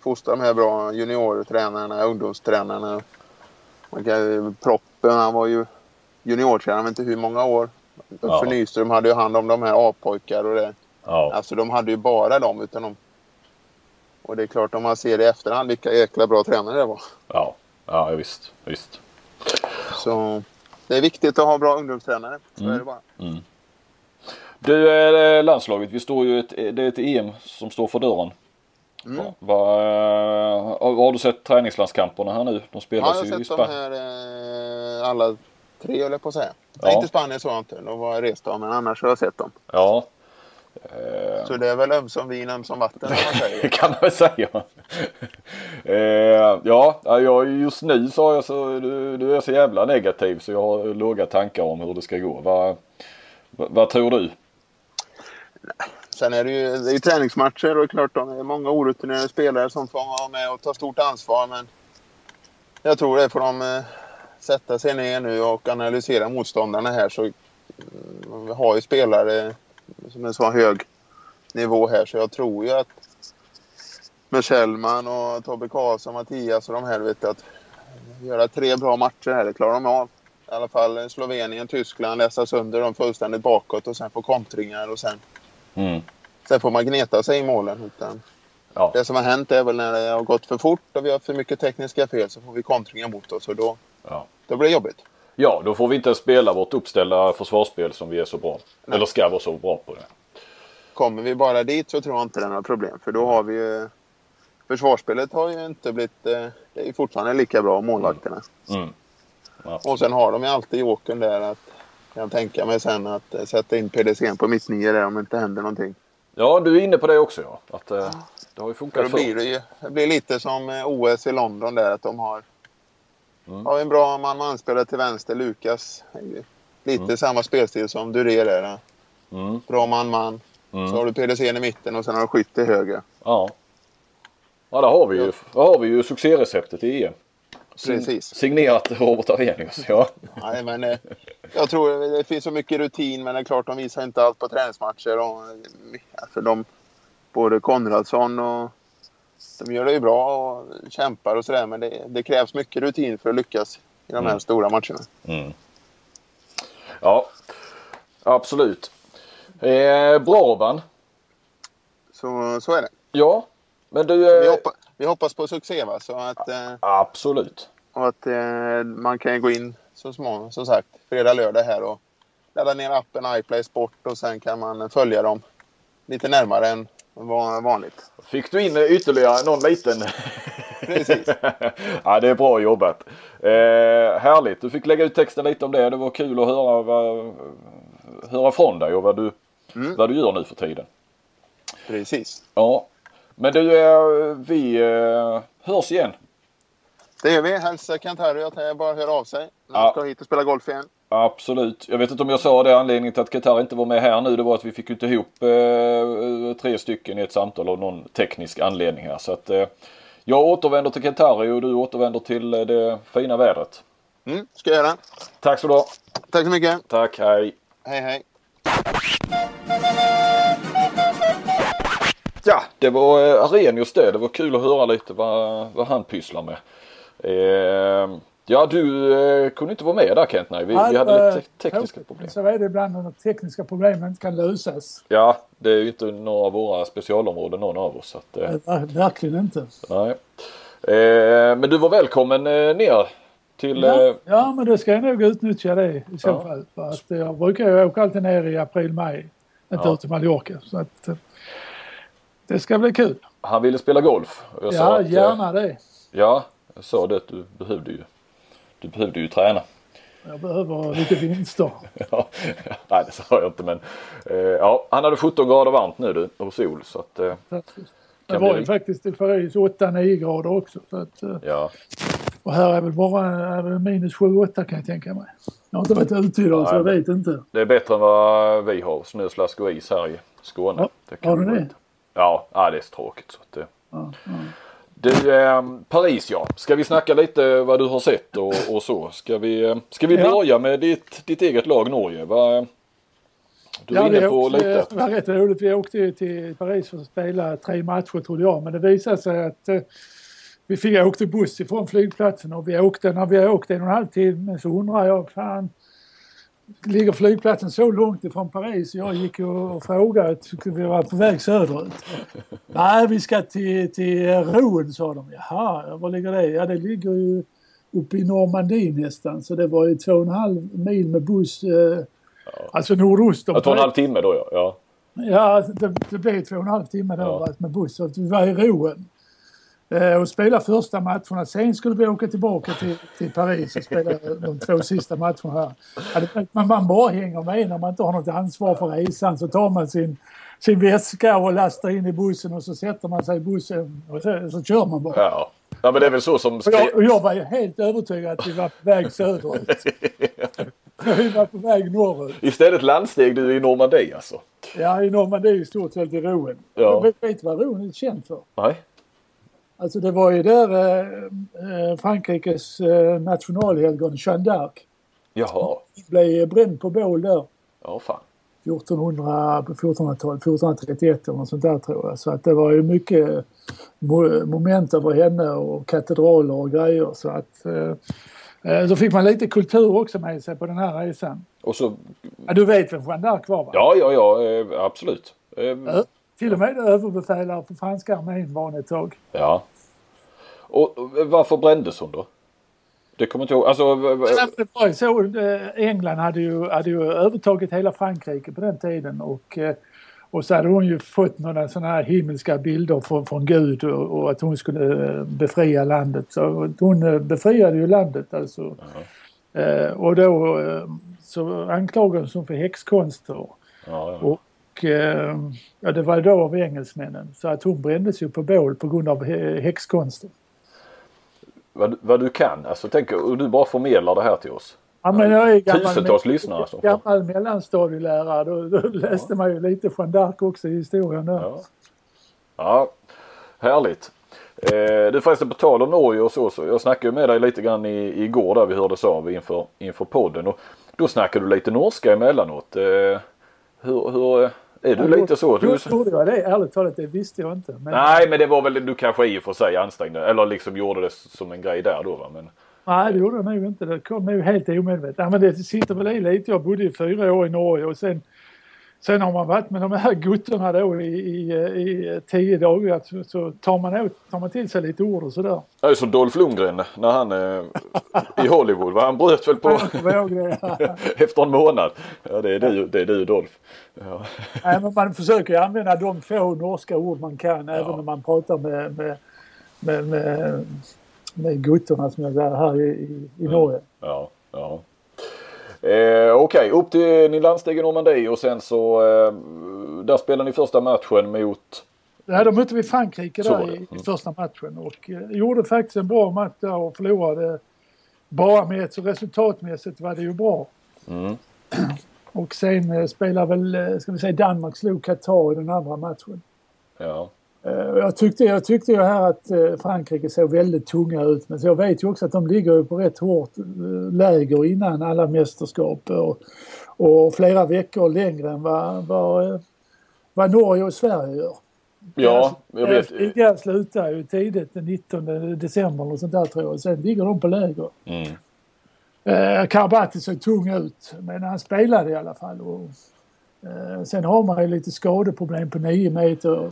fostra de här bra juniortränarna, ungdomstränarna. Man kan, Proppen, han var ju juniortränare, men inte hur många år. Ja. Uffe Nyström hade ju hand om de här A-pojkar och det. Ja. Alltså de hade ju bara dem utan de... Och det är klart om man ser i efterhand vilka jäkla bra tränare det var. Ja. Ja visst. visst. Så det är viktigt att ha bra ungdomstränare. Så Mm. är det bara. Du eh, landslaget, vi står ju ett, det är ett EM som står för dörren. Mm. Va, va, har, har du sett träningslandskamperna här nu? De Ja, jag spelas har ju i sett de Spanien. här eh, alla tre höll jag på att säga. Ja. Nej, inte Spanien så jag inte. De var rest av, men annars har jag sett dem. Ja. Eh, Så det är väl ömsom vin, ömsom vatten man <laughs> Det säger. kan man väl säga. eh, ja, ja, jag, just nu så jag så, du, du är så jävla negativ så jag har låga tankar om hur det ska gå. Vad vad- vad tror du? Sen är det ju, det är ju träningsmatcher och det är klart de är många orutinerade spelare som får vara med och ta stort ansvar. Men jag tror det får de eh, sätta sig ner nu och analysera motståndarna här. Så mm, vi har ju spelare som är så hög nivå här så jag tror ju att med Kjellman och Tobbe Karlsson, Mattias och de här vet att göra tre bra matcher här, det klarar de av. I alla fall Slovenien, Tyskland, läsa sönder dem fullständigt bakåt och sen få kontringar och sen Mm. Sen får man gneta sig i målen. Utan Ja. det som har hänt är väl när det har gått för fort och vi har för mycket tekniska fel så får vi kontringar mot oss och då, Ja. då blir det jobbigt. Ja, då får vi inte spela vårt uppställda försvarsspel som vi är så bra. Nej. Eller ska vara så bra på det. Kommer vi bara dit så tror jag inte det är några problem för då har vi ju Försvarsspelet har ju inte blivit, eh, det är fortfarande lika bra målvakterna. Mm. Och sen har de ju alltid jokern där att kan jag tänka mig sen att eh, sätta in PDC på mittnio där om det inte händer någonting. Ja, du är inne på det också ja. Att, eh, det har ju För funkat då blir det ju det blir lite som OS i London där att de har, Mm. har en bra man-man-spelare till vänster, Lukas. Lite Mm. samma spelstil som Duré där. Mm. Bra man-man. Mm. Så har du PDC i mitten och sen har du skytt till höger. Ja. Ja, där har vi ju, där har vi ju succéreceptet i EM. Precis. Signerat <laughs> Robert Arrhenius. Ja. Nej, men, eh, jag tror det finns så mycket rutin men det är klart de visar inte allt på träningsmatcher. Och, alltså de, både Konradsson och de gör det ju bra och kämpar och sådär men det, det krävs mycket rutin för att lyckas i de här Mm. stora matcherna. Mm. Ja, absolut. Eh, Braban. Så, så är det. Ja, men du... Vi, Eh, hoppa, vi hoppas på succé va? Så att, eh, absolut. och att eh, man kan gå in så småningom, som sagt, fredag, lördag här och ladda ner appen iPlay Sport och sen kan man följa dem lite närmare än va- vanligt. Fick du in ytterligare någon liten? Precis. <laughs> ja, det är bra jobbat. Eh, härligt. Du fick lägga ut texten lite om det. Det var kul att höra, vad, höra från dig och vad du, Mm. vad du gör nu för tiden. Precis. Ja, men du, eh, vi eh, hörs igen. Det gör vi. Hälsa Kent-Harry att han bara hör av sig när han ska hit och spela golf igen. Absolut. Jag vet inte om jag sa det anledningen till att Qatar inte var med här nu. Det var att vi fick inte ihop eh, tre stycken i ett samtal av någon teknisk anledning här. Så att eh, jag återvänder till Qatari och du återvänder till eh, det fina vädret. Mm, ska jag göra. Tack så du ha. Tack så mycket. Tack, hej. Hej hej. Ja, det var eh, Arrhenius det. Det var kul att höra lite vad, vad han pysslar med. Eh, ja, du eh, kunde inte vara med där Kent. Nej, vi, vi hade lite te- tekniska problem. Så är det ibland när tekniska problem inte kan lösas. Ja, det är ju inte några av våra specialområden någon av oss. Att, eh, Ver- Verkligen inte. nej. Eh, men du var välkommen eh, ner till... Ja, Eh, ja, men då ska jag nog utnyttja det i så Ja. fall. För att jag brukar ju åka alltid ner i april, maj. Inte Ja. ut till Mallorca. Så att, eh, det ska bli kul. han ville spela golf. Ja, att, eh, gärna det. Ja, jag sa det att du behövde ju, du behövde ju träna. Jag behöver lite vinster. <laughs> Ja, nej det sa jag inte men eh, ja, han hade 17 grader varmt nu du och sol så att eh. Det var bli- ju faktiskt i Paris 8-9 grader också. Så att, eh, ja. och här är väl bara är väl minus 7-8 kan jag tänka mig. Jag har inte varit ute idag så jag vet inte. Det är bättre än vad vi har snö, slask och is här i Skåne. Ja, det kan har du det? lite- Ja, det är så tråkigt så att det... Ja, ja. Du, eh, Paris ja. Ska vi snacka lite vad du har sett och, och så? Ska vi, eh, ska vi Ja. börja med ditt, ditt eget lag Norge? Va, du är Ja, inne vi på åkte, lite. det var rätt roligt. Vi åkte ju till Paris för att spela tre matcher trodde jag. Men det visade sig att eh, vi fick åkte buss ifrån flygplatsen och vi åkte, när vi har åkt en och en halv timme så undrar jag, fan, ligger flygplatsen så långt ifrån Paris? Jag gick och frågade, vi var på väg söderut. Nej, vi ska till, till Rouen sa de. Jaha, var ligger det? Ja, det ligger ju uppe i Normandie nästan. Så det var ju två och en halv mil med buss. Eh, Alltså nordost om Jag tar en Paris. halv timme då ja. ja. Ja, det, det blev två och en halv timme då Ja. va, med buss. Så vi var i Rouen. Eh, och spela första matcherna. Sen skulle vi åka tillbaka till, till Paris och spela de två sista matcherna här. Man, man bara hänger med när man inte har något ansvar för resan. Så tar man sin, sin väska och lastar in i bussen och så sätter man sig i bussen och så, så kör man bara. ja. Ja men det är väl så som Och jag, och jag var helt övertygad att vi var på väg söderut. <laughs> vi var på väg norrut. Istället landsteg du i Normandie alltså? Ja, i Normandie i stort sett i Rouen. Ja. Vet, vet du vad Rouen är känt för? Nej? Alltså det var ju där eh, eh, Frankrikes eh, nationalhelgon Jeanne d'Arc Jaha. blev bränd på bål där. Ja fan. 1400, på 1400-talet, 1431 eller något sånt där tror jag. Så att det var ju mycket mo- moment över henne och katedraler och grejer. Så att eh, eh, då fick man lite kultur också med sig på den här resan. Och så, Ja, du vet vem Jeanne d'Arc var va? ja ja ja eh, absolut. Eh, Ö- Till och med överbefälare för franska armén var hon ett tag. Ja. Och och varför brändes hon då? Det kommer inte ihåg. Alltså, Det var ju så, eh, England hade ju, hade ju övertagit hela Frankrike på den tiden och, eh, och så hade hon ju fått några sådana här himmelska bilder från, från Gud och, och att hon skulle eh, befria landet. Så hon befriade ju landet alltså. Eh, och då så anklagades hon för häxkonster. ja, ja. Och eh, ja, det var då av engelsmännen. Så att hon brändes ju på bål på grund av hä- häxkonster. Vad, vad du kan. Alltså tänk och du bara förmedlar det här till oss. Ja, men jag är gammal, Tusentals lyssnare får. gammal mellanstadielärare. Då, då läste man ju lite Jeanne d'Arc också i historien där. Ja. ja, härligt. Eh, du förresten på tal om Norge och så, så jag snackade med dig lite grann i, igår där vi hördes av inför, inför podden och då snackade du lite norska emellanåt. Eh, hur, hur, är du lite så? Du, trodde jag det, ärligt talat, det visste jag inte. Men, nej men det var väl du kanske i och för sig ansträngde eller liksom gjorde det som en grej där då va. Men, Nej, det gjorde jag nog inte. Det kom nog helt omedvetet. Ja, men det sitter väl i lite. Jag bodde i fyra år i Norge och sen Sen har man varit med de här guttorna då i, i, i tio dagar så, så tar, man åt, tar man till sig lite ord och sådär. Det är som Dolph Lundgren när han eh, i Hollywood. Va? Han bröt väl på <laughs> efter en månad. Ja det är du, det är du Dolph. Ja. Nej, men man försöker använda de få norska ord man kan ja. även när man pratar med, med, med, med, med guttorna som jag säger här i, i, i Norge. Ja, ja. Eh, Okej, okay. upp till ni landsteg i Normandie och sen så eh, där spelade ni första matchen mot Ja, då mötte vi Frankrike där i, mm. i, första matchen och eh, gjorde faktiskt en bra match där och förlorade bara med så resultatmässigt var det ju bra. Mm. Och sen eh, spelade väl, eh, ska vi säga Danmark slog Qatar i den andra matchen. Ja. Eh, jag tyckte, jag tyckte ju här att eh, Frankrike såg väldigt tunga ut men jag vet ju också att de ligger på rätt hårt eh, läger innan alla mästerskap och, och flera veckor längre än vad, vad, vad Norge och Sverige gör. Ja, jag vet. Ligan slutar ju tidigt den 19 december och sånt där tror jag. Sen ligger de på läger. Mm. Eh, Karabati såg tung ut men han spelade i alla fall. Och, eh, sen har man ju lite skadeproblem på 9 meter.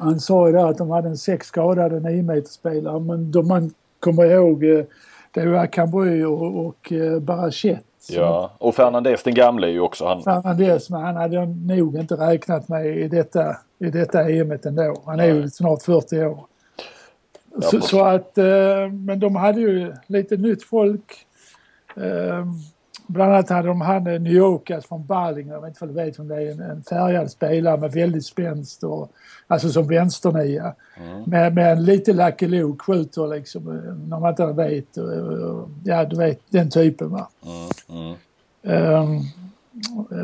Han sa ju där att de hade en sex skadade 9 spelare men då man kommer ihåg eh, det var Cambry och, och eh, Barachet. Ja, och Fernandez den gamle är ju också han. Fernandez, men han hade nog inte räknat med i detta, i detta EMet ändå. Han är ju snart 40 år. Ja, så, så, att, eh, men de hade ju lite nytt folk. Bland annat hade de han New Yorkas från Balling, jag vet inte om du vet om det är, en, en färgad spelare med väldigt spänst och alltså som vänsternia. Mm. Med, med en lite Lucky Luke, skjuter liksom när man inte vet. Ja, du vet den typen va. Mm. Mm. Um,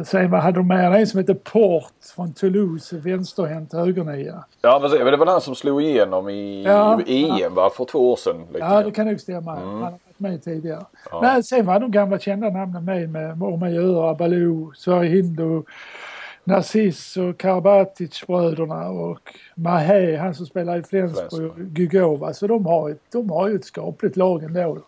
Sen vad hade de med? En som heter Port från Toulouse, vänsterhänt högernia. Ja men det var han som slog igenom i ja, EM ja. va, för två år sedan? ja det kan nog stämma. Mm. Han med tidigare. Ja. Men sen var de gamla kända namnen med med Ormajör, Baloo, Sverre Hindu, Narciss och Karabatic-bröderna och Mahé, han som spelar i Flensburg, Gugova. Så de har, de har ju ett skapligt lag ändå.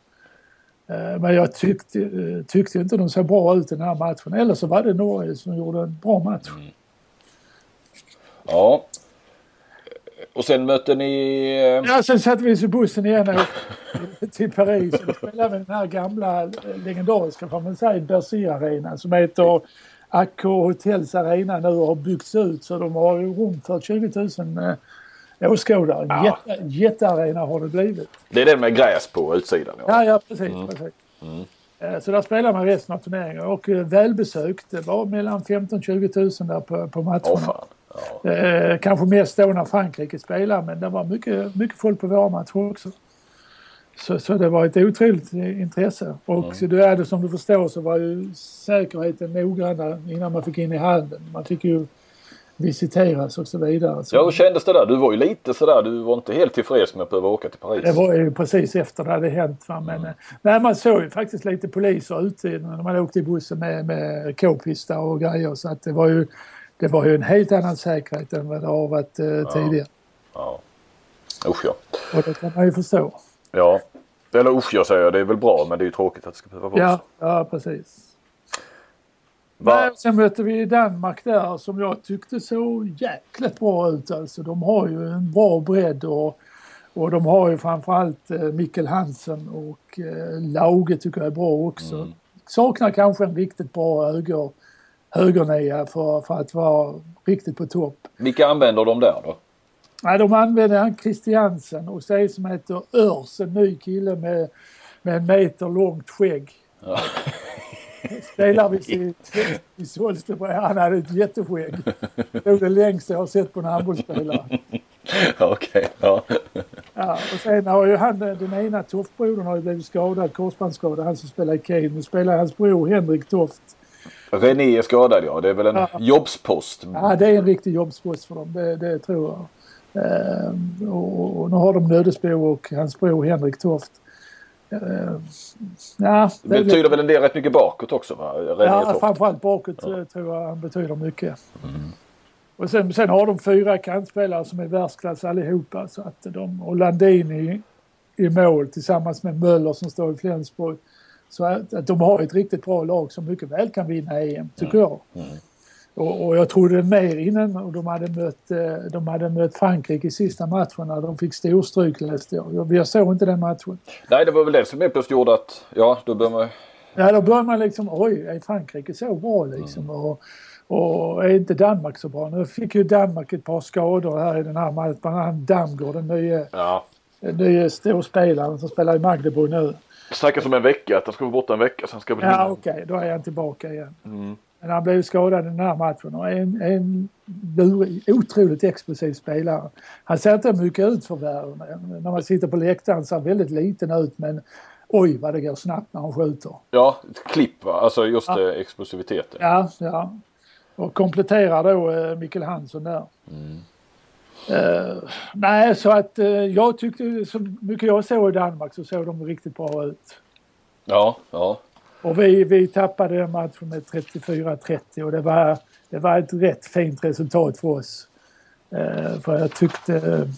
Eh, men jag tyckte, eh, tyckte inte de såg bra ut i den här matchen. Eller så var det Norge som gjorde en bra match. Mm. Ja. Och sen mötte ni... Eh, ja, sen satte vi oss i bussen igen och <laughs> till Paris. Och spelade vi den här gamla legendariska, får man säga, Bercy-arenan som heter Accor Hotels Arena nu har byggts ut så de har rum för 20 000 åskådare. Ja. Jätte, jättearena har det blivit. Det är den med gräs på utsidan? Ja, ja, ja precis. Mm. precis. Mm. Eh, så där spelar man resten av turneringen och eh, välbesökt. Det var mellan 15-20 000 där på, på matcherna. Oh, ja. eh, kanske mest då när Frankrike spelade men det var mycket, mycket folk på våra matcher också. Så, så det var ett otroligt intresse. Och mm. det är det som du förstår så var ju säkerheten noggranna innan man fick in i hallen. Man fick ju visiteras och så vidare. Så ja, hur kändes det där? Du var ju lite sådär, du var inte helt tillfreds med att behöva åka till Paris. Det var ju precis efter det hade hänt. Va? Men mm. nej, man såg ju faktiskt lite poliser ute när man åkte i bussen med, med k-pistar och grejer. Så att det var ju det var ju en helt annan säkerhet än vad det har varit eh, ja. tidigare. Ja. Usch ja. Och det kan man ju förstå. Ja. Eller usch jag säger, det är väl bra men det är ju tråkigt att det ska behöva vara ja, Ja, precis. Va? Sen mötte vi Danmark där som jag tyckte såg jäkligt bra ut alltså. De har ju en bra bredd och, och de har ju framförallt eh, Mikkel Hansen och eh, Lauge tycker jag är bra också. Mm. Saknar kanske en riktigt bra höger, högernia för, för att vara riktigt på topp. Vilka använder de där då? Nej, de använder han Christiansen och så som heter Örs, en ny kille med, med en meter långt skägg. Ja. <laughs> Spelar vi i Solsterberg. Han hade ett jätteskägg. Det var det längsta jag har sett på en handbollsspelare. <laughs> Okej, ja. Ja, och sen har ju han, den ena Toftbrodern har ju blivit skadad, korsbandsskadad, han som spelar i Kane. Nu spelar hans bror Henrik Toft. René är skadad ja, det är väl en ja. jobbspost? Ja, det är en riktig jobbspost för dem, det, det tror jag. Ehm, och, och, nu har de Nödesbo och hans bror Henrik Toft. Uh, ja, det betyder väl en del rätt mycket bakåt också? Va? René ja, Toft. framförallt bakåt ja. Eh, tror jag han betyder mycket. Mm. Och sen, sen har de fyra kantspelare som är världsklass allihopa. Så att de, och Landini i mål tillsammans med Möller som står i Flensburg. Så att, att de har ett riktigt bra lag som mycket väl kan vinna EM, tycker jag. Och, och jag trodde mer innan och de hade mött, eh, de hade mött Frankrike i sista matchen när de fick storstryk läste jag. Jag, såg inte den matchen. Nej, det var väl det som helt plötsligt gjorde att, ja, då började man... Ja, då börjar man liksom, oj, är Frankrike så bra liksom? Och, och är inte Danmark så bra? Nu fick ju Danmark ett par skador här i den här matchen. Bland annat Damgård, den nye, Ja. nye storspelaren som spelar i Magdeburg nu. Det snackas om en vecka, att han ska vara borta en vecka, sen ska Ja, okej, då är han tillbaka igen. Mm. Men han blev skadad i den här matchen och är en, en lurig, otroligt explosiv spelare. Han ser inte mycket ut för världen. När man sitter på läktaren ser han väldigt liten ut men oj vad det går snabbt när han skjuter. Ja, ett klipp va, alltså just Ja. eh, explosiviteten. Ja, ja. Och kompletterar då eh, Mikkel Hansson där. Eh, nej, så att eh, jag tyckte, så mycket jag såg i Danmark så såg de riktigt bra ut. Ja, ja. Och vi, vi tappade matchen med 34-30 och det var, det var ett rätt fint resultat för oss. Eh, för jag tyckte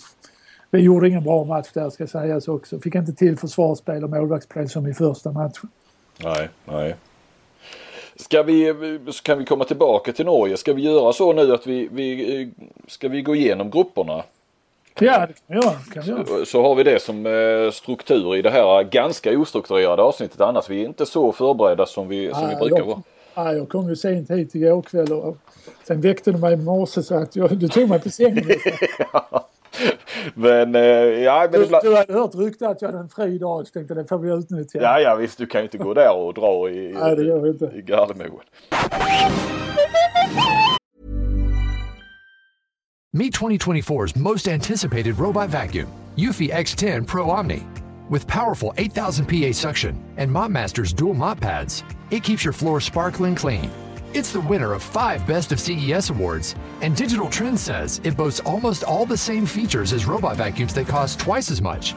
vi gjorde ingen bra match där ska sägas också. Fick inte till försvarsspel och målvaktsspel som i första matchen. Nej, nej. Ska vi, så kan vi komma tillbaka till Norge. Ska vi göra så nu att vi, vi ska vi gå igenom grupperna? Ja, det kan vi göra. Kan vi göra. Så har vi det som eh, struktur i det här ganska ostrukturerade avsnittet. Annars vi är inte så förberedda som vi, som vi brukar jag- vara. Ja, jag kom ju sent hit igår kväll och sen väckte du mig i morse så att jag, du tog mig på sängen. <laughs> <laughs> Men, eh, ja, men Du, ibland... du hade hört rykte att jag hade en fri dag så tänkte det får vi utnyttja. Ja, ja visst du kan ju inte gå där och dra i, <laughs> Nej, det gör vi inte. i Gardermoen. Meet 2024's most anticipated robot vacuum, Eufy X10 Pro Omni. With powerful 8000 PA suction and MopMaster's dual mop pads, it keeps your floor sparkling clean. It's the winner of five Best of CES awards, and Digital Trends says it boasts almost all the same features as robot vacuums that cost twice as much.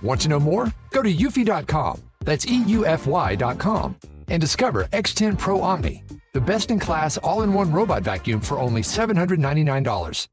Want to know more? Go to eufy.com, that's EUFY.com, and discover X10 Pro Omni, the best in class all in one robot vacuum for only $799.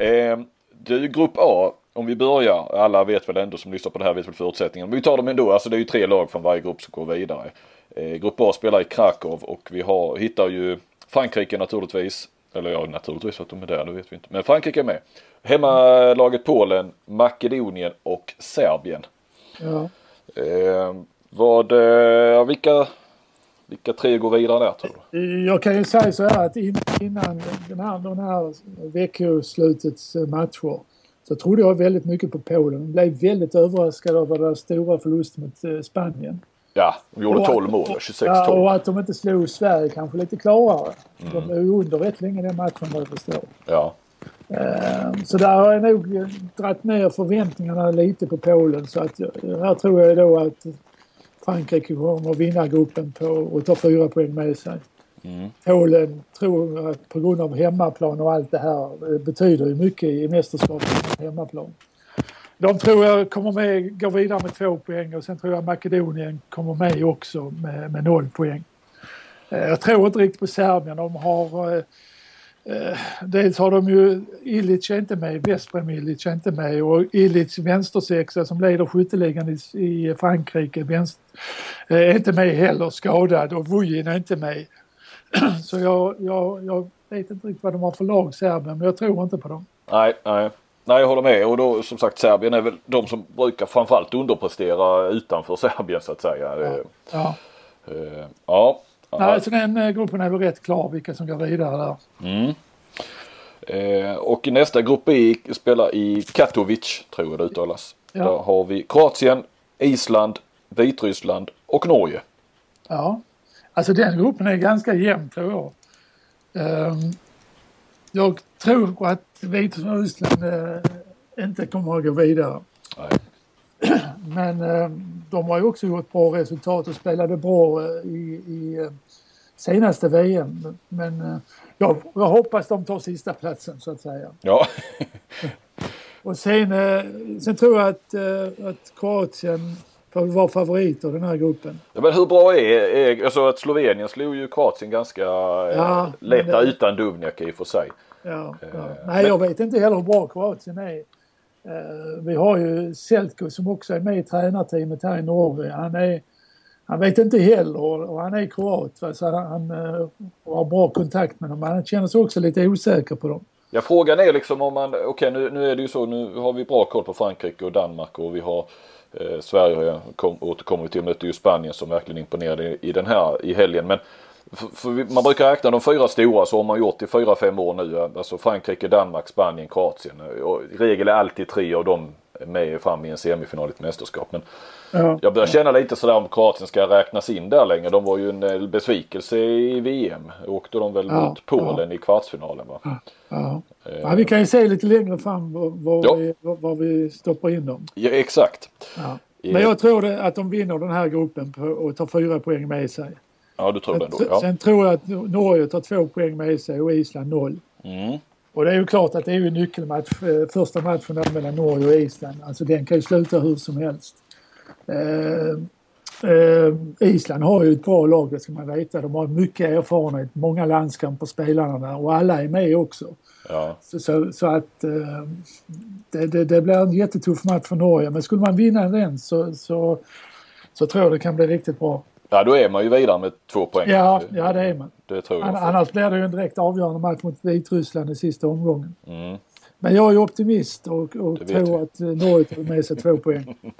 Eh, du, grupp A, om vi börjar, alla vet väl ändå som lyssnar på det här vet väl förutsättningarna. Men vi tar dem ändå, alltså det är ju tre lag från varje grupp som går vidare. Eh, grupp A spelar i Krakow och vi har, hittar ju Frankrike naturligtvis. Eller ja, naturligtvis att de är där, det vet vi inte. Men Frankrike är med. Hemmalaget Polen, Makedonien och Serbien. Ja. Eh, vad, eh, vilka, vilka tre går vidare där tror du? Jag kan ju säga så här att in- innan den här, den här veckoslutets eh, matcher så trodde jag väldigt mycket på Polen. Blev väldigt överraskad över den stora förlusten mot eh, Spanien. Ja, de gjorde Och 12 att- mål, Ja, 26-12. och att de inte slog Sverige kanske lite klarare. De är under rätt länge den matchen vad jag förstår. Ja. Eh, Så där har jag nog eh, dragit ner förväntningarna lite på Polen så att jag- här tror jag då att Frankrike kommer att vinna gruppen på och ta fyra poäng med sig. Mm. Polen tror jag att på grund av hemmaplan och allt det här eh, betyder ju mycket i mästerskapet på hemmaplan. De tror jag kommer med, går vidare med två poäng och sen tror jag Makedonien kommer med också med, med noll poäng. Eh, jag tror inte riktigt på Serbien. De har eh, eh dels har de ju, Ilic är inte med, Vesprem Ilic är inte med och Ilic vänstersexa som leder skytteligan i, i Frankrike vänster, eh, är inte med heller, skadad och Vujin är inte med. <clears throat> Så jag, jag, jag vet inte riktigt vad de har för lag Serbien men jag tror inte på dem. Nej, nej. Nej, jag håller med. Och då som sagt Serbien är väl de som brukar framförallt underprestera utanför Serbien så att säga. Ja. Ja. Eh, ja. Nej, så den eh, gruppen är väl rätt klar vilka som går vidare där. Mm. Eh, och nästa grupp B spelar i Katowice, tror jag det uttalas. Ja. Där har vi Kroatien, Island, Vitryssland och Norge. Ja, alltså den gruppen är ganska jämn tror jag. Ehm, jag tror att Vitryssland uh, inte kommer att gå vidare. Nej. <clears throat> Men ehm, de har ju också gjort bra resultat och spelade bra eh, i, i eh, senaste VM. Men eh, jag, jag hoppas de tar sista platsen så att säga. Ja. <laughs> Och sen, eh, sen tror jag att, eh, att Kroatien får vara favoriter i den här gruppen. Ja, Men hur bra är, är alltså att Slovenien slog ju Kroatien ganska eh, Ja, lätta men det- utan Duvnjak i och för sig. Ja, ja. Nej, jag vet inte heller hur bra Kroatien är. Uh, vi har ju Selko som också är med i tränarteamet här i Norge. Han, är, han vet inte heller och han är kroat va? så han, han uh, har bra kontakt med dem. Men han känner sig också lite osäker på dem. Ja frågan är liksom om man, okej okay, nu, nu är det ju så, nu har vi bra koll på Frankrike och Danmark och vi har eh, Sverige kom, återkommer vi till, mötte ju Spanien som verkligen imponerade i, i den här i helgen. Men för, för man brukar räkna de fyra stora så har man gjort i fyra, fem år nu. Eh, alltså Frankrike, Danmark, Spanien, Kroatien. Eh, och I regel är alltid tre av dem med fram i en semifinal i ett mästerskap. Men ja. jag börjar känna lite sådär om Kroatien ska räknas in där längre. De var ju en eh, besvikelse i VM. Åkte de väl ja, mot Polen ja. i kvartsfinalen va? Ja. Eh. ja. vi kan ju se lite längre fram var, vi, var vi stoppar in dem. Ja, exakt. Men jag tror att de vinner den här gruppen och tar fyra poäng med sig. Ja, du tror det ändå. Ja. Sen tror jag att Norge tar två poäng med sig och Island noll. Mm. Och det är ju klart att det är ju nyckelmatch, eh, första matchen mellan Norge och Island. Alltså den kan ju sluta hur som helst. Eh, eh, Island har ju ett bra lag, det ska man veta. De har mycket erfarenhet, många landskamper spelarna där och alla är med också. Ja. Så, så, så, att eh, det, det, det, blir en jättetuff match för Norge. Men skulle man vinna den så, så, så tror jag det kan bli riktigt bra. Ja då är man ju vidare med två poäng. Ja, ja det är man. Det tror jag. Annars blir det ju en direkt avgörande match mot Vitryssland i sista omgången. Mm. Men jag är optimist och, och tror att Norge tar med sig två poäng. <laughs>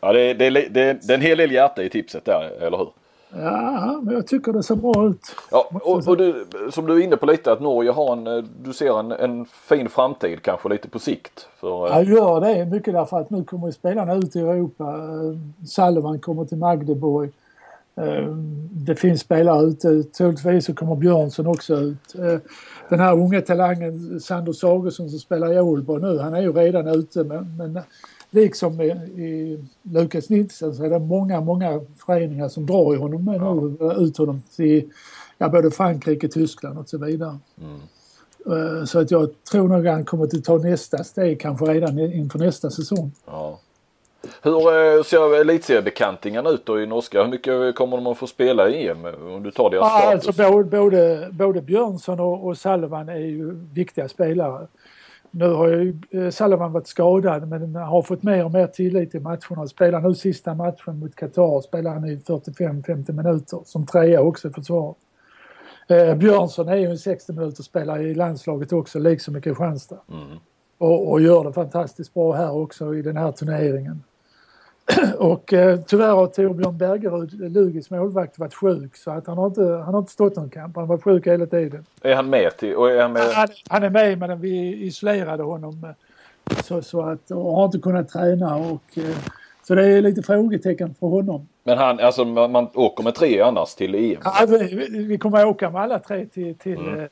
ja, det är, det, det, det är en hel del hjärta i tipset där, eller hur? Ja, men jag tycker det ser bra ut. Ja, och, och du, som du är inne på lite att Norge har en, du ser en, en fin framtid kanske lite på sikt. För, jag gör det mycket därför att nu kommer spelarna ut i Europa. Salvan kommer till Magdeburg. Eh, det finns spelare ute. Troligtvis så kommer Björnsson också ut. Eh, den här unga talangen Sander Sagesson som spelar i Ålborg nu, han är ju redan ute. Men, men liksom i, i Lukas Nilsson så är det många, många föreningar som drar i honom med nu, ut honom till ja, både Frankrike, Tyskland och så vidare. Mm. Eh, så att jag tror nog han kommer att ta nästa steg kanske redan inför nästa säsong. Ja. Hur eh, ser elitseriebekantingen ut då i norska? Hur mycket kommer de att få spela i EM? Om du tar deras ja, status. Alltså både, både, både Björnsson och, och Salvan är ju viktiga spelare. Nu har ju eh, Salvan varit skadad men har fått mer och mer tillit i matcherna. Spelar nu sista matchen mot Qatar spelar han i 45-50 minuter som trea också i försvaret. Eh, Björnsson är ju en 60 minuter spelare i landslaget också liksom i Kristianstad. Mm. Och, och, gör det fantastiskt bra här också i den här turneringen. <clears throat> Och eh, tyvärr har Torbjörn Bergerud, Lugis målvakt, varit sjuk så att han har inte, han har inte stått någon kamp. Han varit sjuk hela tiden. Är han med? Till, är han, med? Han, han är med men vi isolerade honom eh, så, så att, och har inte kunnat träna och eh, så det är lite frågetecken för honom. Men han, alltså man, man åker med tre annars till EM? Ja, vi, vi kommer åka med alla tre till, till mm. Eh,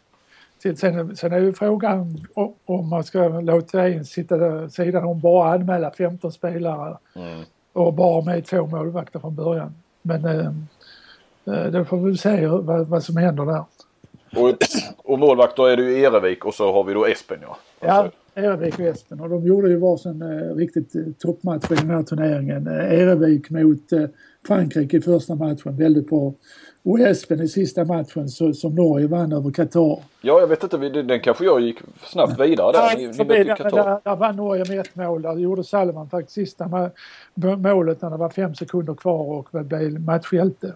till, sen, sen är ju frågan om man ska låta en sitta sidan om bara anmäla 15 spelare. Mm och bara med två målvakter från början. Men eh, eh, då får vi se vad, vad som händer där. Och, <clears throat> och målvakter är det ju Erevik och så har vi då Espen ja. Alltså. Ja, Erevik och Espen och de gjorde ju varsin eh, riktigt eh, toppmatch i den här turneringen. Eh, Erevik mot eh, Frankrike i första matchen, väldigt bra. Och Espen i sista matchen så, som Norge vann över Qatar. Ja, jag vet inte, den kanske jag gick snabbt vidare där. Ja, ni, ni där, där, där vann Norge med ett mål. Där gjorde Salman faktiskt sista målet när det var fem sekunder kvar och blev matchhjälte.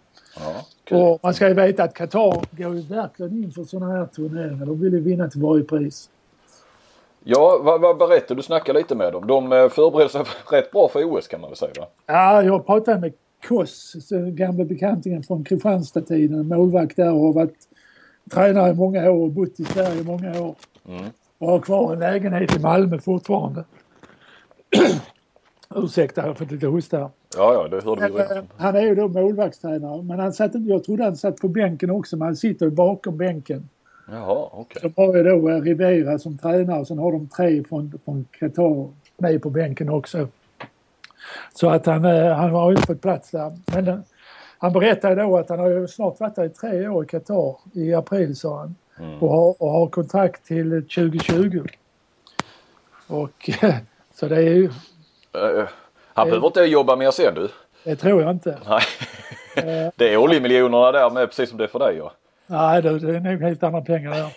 Ja, och man ska ju veta att Qatar går ju verkligen in för sådana här turneringar. De vill ju vinna till varje pris. Ja, vad, vad berättar du? snackar lite med dem. De eh, förbereder sig <laughs> rätt bra för OS kan man väl säga va? Ja, jag pratade med Koss, gamla bekantingen från Kristianstad-tiden, målvakt där och har varit tränare i många år och bott i Sverige i många år. Mm. Och har kvar en lägenhet i Malmö fortfarande. <clears throat> Ursäkta, jag fått lite hosta här. Ja, ja, det hörde vi redan. Eh, han är ju då målvaktstränare, men han satt, jag trodde han satt på bänken också, men han sitter ju bakom bänken. Jaha, okej. Okay. De har ju då eh, Rivera som tränare sen har de tre från, från Qatar med på bänken också. Så att han, eh, han har inte fått plats där. Men eh, han berättade då att han har ju snart varit där i tre år i Qatar. I april sa han. Mm. Och, har, och har kontrakt till 2020. Och <laughs> så det är ju... Uh, han behöver inte jobba mer sen du. Det tror jag inte. Nej. <laughs> det är oljemiljonerna där med precis som det är för dig ja. Nej, det, det är nog helt andra pengar där.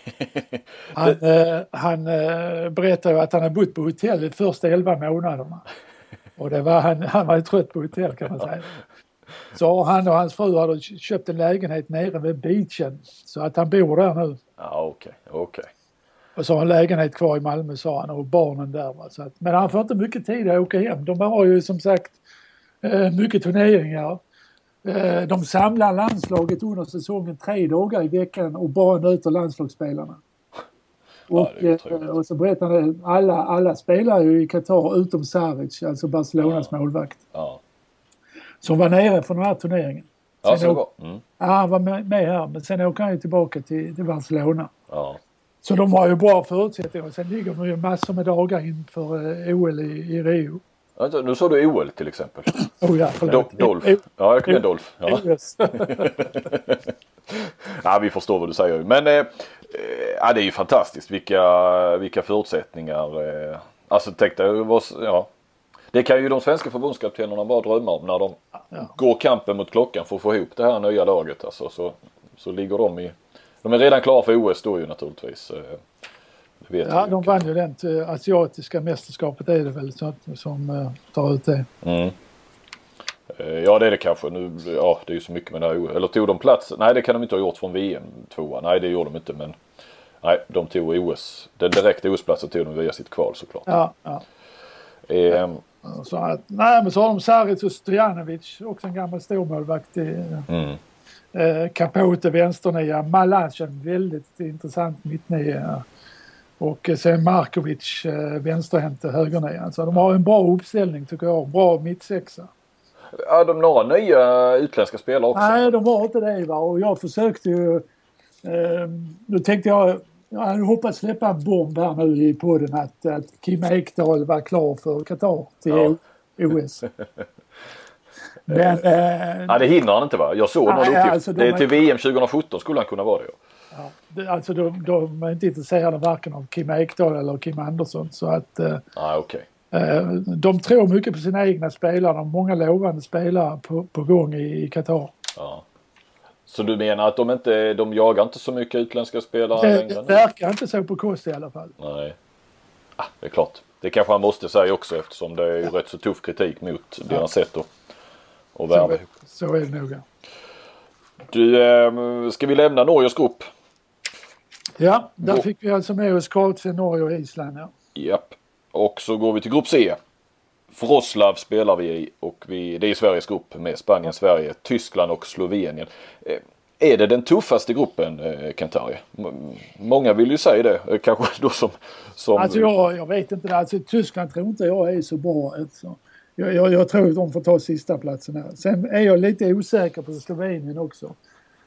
<laughs> Han, eh, han eh, berättar ju att han har bott på hotell de första elva månaderna. Och det var, han, han var ju trött på hotell kan man säga. Så han och hans fru hade köpt en lägenhet nere vid beachen. Så att han bor där nu. Ja, okej, okej. Och så har han lägenhet kvar i Malmö sa han och barnen där. Va? Så att, men han får inte mycket tid att åka hem. De har ju som sagt eh, mycket turneringar. Eh, de samlar landslaget under säsongen tre dagar i veckan och bara nöter landslagsspelarna. Och, eh, otroligt. och så berättar han alla, alla spelar ju i Qatar utom Saric, alltså Barcelonas målvakt. Ja, Som var nere för den här turneringen. ja så åk-. Mm. Ja, han var med, här men sen åker han ju tillbaka till, till Barcelona. Ja. Så de har ju bra förutsättningar. Sen ligger de ju massor med dagar inför eh, OL i, i Rio. Vänta, Nu sa du OL till exempel. Oh ja, Do. O- Ja, jag kunde Dolph. Ja. Ja, vi förstår vad du säger. Men eh, eh, ja, det är ju fantastiskt vilka, vilka förutsättningar. Eh, alltså tänk dig, ja. Det kan ju de svenska förbundskaptenerna bara drömma om när de Ja. går kampen mot klockan för att få ihop det här nya laget. Alltså, så, så ligger de i, de är redan klara för OS då ju naturligtvis. Eh, Det vet Ja, de vann ju eh, asiatiska mästerskapet är det väl så, att- som eh, tar ut det. Mm. Eh, Ja det är det kanske. Nu, ja det är ju så mycket med det här. Eller tog de plats? Nej det kan de inte ha gjort från VM tvåa. Nej det gjorde de inte men. Nej de tog OS. Den direkta OS-platsen tog de via sitt kval såklart. Ja, ja. Eh, Så att, nej, men så har de Saric och Stojanovic, också en gammal stormålvakt. Mm. eh, Capote vänsternia, Malac en väldigt intressant mittnia. Och eh, sen Markovic eh, vänsterhänt högernia. Så de har en bra uppställning tycker jag, bra mittsexa. Ja de några nya utländska spelare också. Nej, de har inte det va. Och jag försökte ju... Eh, nu tänkte jag... Jag hade hoppats släppa en bomb här nu i podden att, att Kim Ekdahl var klar för Qatar till OS. <laughs> Men... Eh, Ja det hinner han inte va? Jag såg någon Nej, uppgift. alltså, de det är till VM 2017 skulle han kunna vara det. ja. ja, alltså de, de är inte intresserade varken av Kim Ekdahl eller Kim Andersson. Så att eh, Nej okej. eh, de tror mycket på sina egna spelare. De har många lovande spelare på, på gång i, Qatar. Ja. Så du menar att de inte, de jagar inte så mycket utländska spelare Det, längre? det verkar inte så på Kost i alla fall. Nej. Ah, det är klart. Det kanske han måste säga också eftersom det är ju rätt så tuff kritik mot deras sätt att, värva. är- så är det nog. ja. Du, eh, ska vi lämna Norges grupp? Ja, där Då- fick vi alltså med oss Kroatien, Norge och Island. Ja. Japp. Och så går vi till grupp C. Vroslav spelar vi i och vi, det är Sveriges grupp med Spanien, Sverige, Tyskland och Slovenien. Eh, är det den tuffaste gruppen eh, Kentari? Många vill ju säga det. Eh, Kanske <laughs> då som... som Alltså jag, jag vet inte, alltså Tyskland tror inte jag är så bra. Alltså. Jag, jag, jag tror att de får ta sista platsen här. Sen är jag lite osäker på Slovenien också.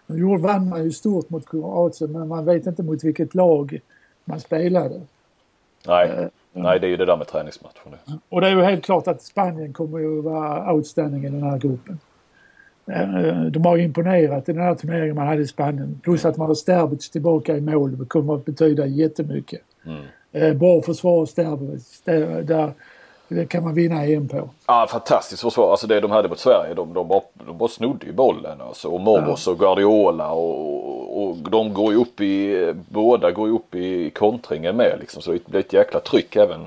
Nu vann man ju stort mot Kroatien men man vet inte mot vilket lag man spelade. nej, nej, det är ju det där med träningsmatchen. nu. Och det är ju helt klart att Spanien kommer ju vara outstanding i den här gruppen. Eh, De har imponerat i den här turneringen man hade i Spanien. Plus att man har Sterbic tillbaka i mål. Det kommer att betyda jättemycket. Mm. Eh, Bra försvar av Sterbic. Det, där, det kan man vinna EM på. Ja, fantastiskt försvar. Alltså det de hade mot Sverige, de, de, bara, de bara snodde ju bollen. Alltså. Och Moros och Guardiola och, och de går ju upp i, båda går ju upp i kontringen med liksom. Så det blir ett jäkla tryck även,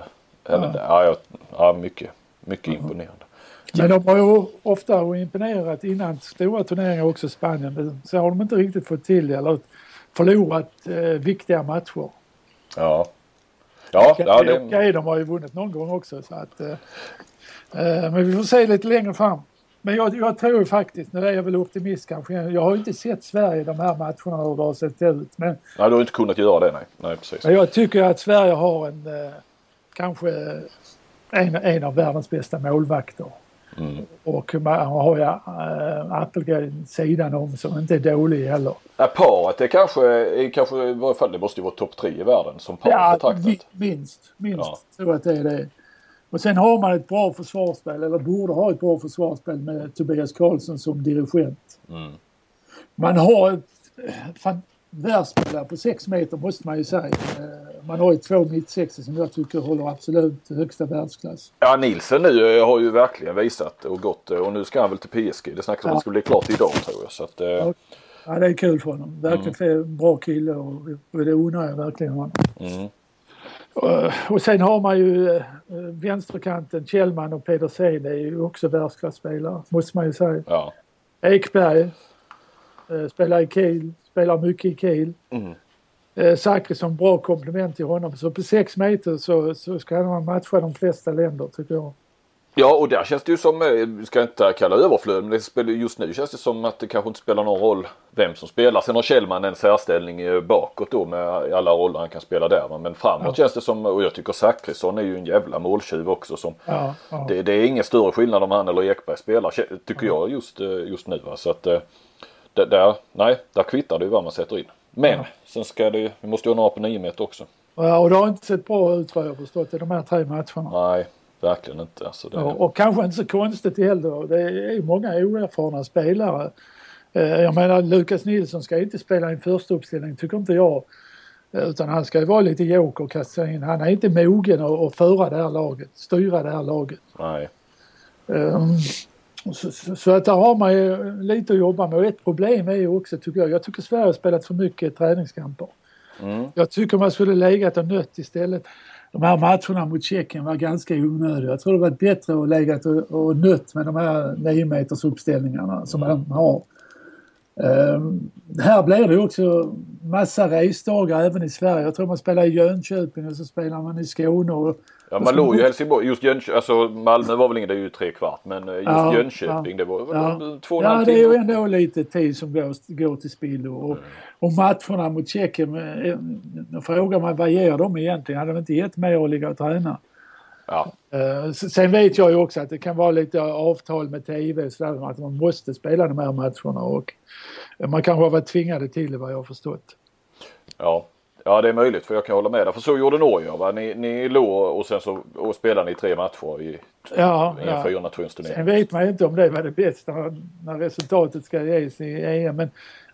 även där. Ja, ja, ja, mycket, mycket imponerande. Men de har ju ofta imponerat innan stora turneringar också i Spanien. Men så har de inte riktigt fått till det eller förlorat eh, viktiga matcher. Ja. Ja, Okej, ja det, okej, de har ju vunnit någon gång också. Så att, eh, eh, men vi får se lite längre fram. Men jag, jag tror faktiskt, nu är jag väl optimist kanske, jag har ju inte sett Sverige de här matcherna hur det har sett ut. Men, nej, du har inte kunnat göra det nej. Nej, precis. men jag tycker att Sverige har en, eh, kanske en, en av världens bästa målvakter. Mm. Och man har ju äh, Appelgren sidan om som inte är dålig heller. Ja, paret det kanske, är kanske i varje fall, det måste ju vara topp tre i världen som par Ja, betraktat. mi- minst. Minst Ja. jag att det är det. Och sen har man ett bra försvarsspel, eller borde ha ett bra försvarsspel med Tobias Karlsson som dirigent. Mm. Man har ett eh, världsspelare på sex meter måste man ju säga. Eh, Man har ju två mittsexor som jag tycker håller absolut högsta världsklass. Ja, Nielsen nu eh, har ju verkligen visat och gått eh, och nu ska han väl till PSG. Det snackas om att det ska bli klart idag tror jag. Så att, Ja. Ja, det är kul för honom. Verkligen mm. bra kille och, och det undrar jag verkligen honom. Mm. Och, sen har man ju vänsterkanten Kjellman och Pedersen är ju också världsklasspelare måste man ju säga. Ja. Ekberg spelar i Kiel, spelar mycket i Kiel. Mm. Äh, Zachrisson bra komplement till honom så på sex meter så, så ska han matcha de flesta länder tycker jag. Ja och där känns det ju som, vi eh, ska inte kalla överflöd, men det spelar, just nu känns det som att det kanske inte spelar någon roll vem som spelar. Sen har Kjellman en särställning bakåt då med alla roller han kan spela där. Men framåt ja. känns det som, och jag tycker Zachrisson är ju en jävla måltjuv också. Som, ja, ja. Det, det, är ingen större skillnad om han eller Ekberg spelar tycker jag just, eh, just nu. Så att eh, där, nej, där kvittar det ju vad man sätter in. Men sen ska det vi måste ju ha några på 9 meter också. Ja och det har inte sett bra ut vad jag förstått i de här tre matcherna. Nej, verkligen inte. Alltså det... ja, och kanske inte så konstigt heller. Det är ju många oerfarna spelare. Eh, jag menar Lukas Nilsson ska inte spela i en första uppställning tycker inte jag. Eh, utan han ska ju vara lite joker och kasta in. Han är inte mogen att föra det här laget, styra det här laget. Nej. Um, så, så, så, att där har man ju lite att jobba med. Och ett problem är ju också tycker jag, jag tycker Sverige har spelat för mycket träningskamper. Mm. Jag tycker man skulle legat och nött istället de här matcherna mot Tjeckien var ganska onödiga. Jag tror det var bättre att lägga och, och nött med de här 9 meters uppställningarna som man har. Um, här blir det också massa resdagar även i Sverige. Jag tror man spelar i Jönköping och så spelar man i Skåne. Och, ja, man låg ju Helsingborg. Just Jönköping, alltså Malmö var väl ingen, det är ju tre kvart. Men eh, just ja, Jönköping, ja, det var ja. två och Ja, det är ju ändå lite tid som går, går till spillo. Och, mm. och matcherna mot Tjeckien, eh, då frågar man vad ger de egentligen? Hade de inte gett mer att ligga och träna? Ja. Sen vet jag ju också att det kan vara lite avtal med TV och sådär, att man måste spela de här matcherna och man kanske har varit tvingade till det vad jag har förstått. Ja, ja det är möjligt för jag kan hålla med där. För så gjorde Norge va? Ni, ni låg och sen så och spelade ni tre matcher i, ja, i en ja. fyrannationsturnering. Sen vet man ju inte om det var det bästa när resultatet ska ges i EM. Men,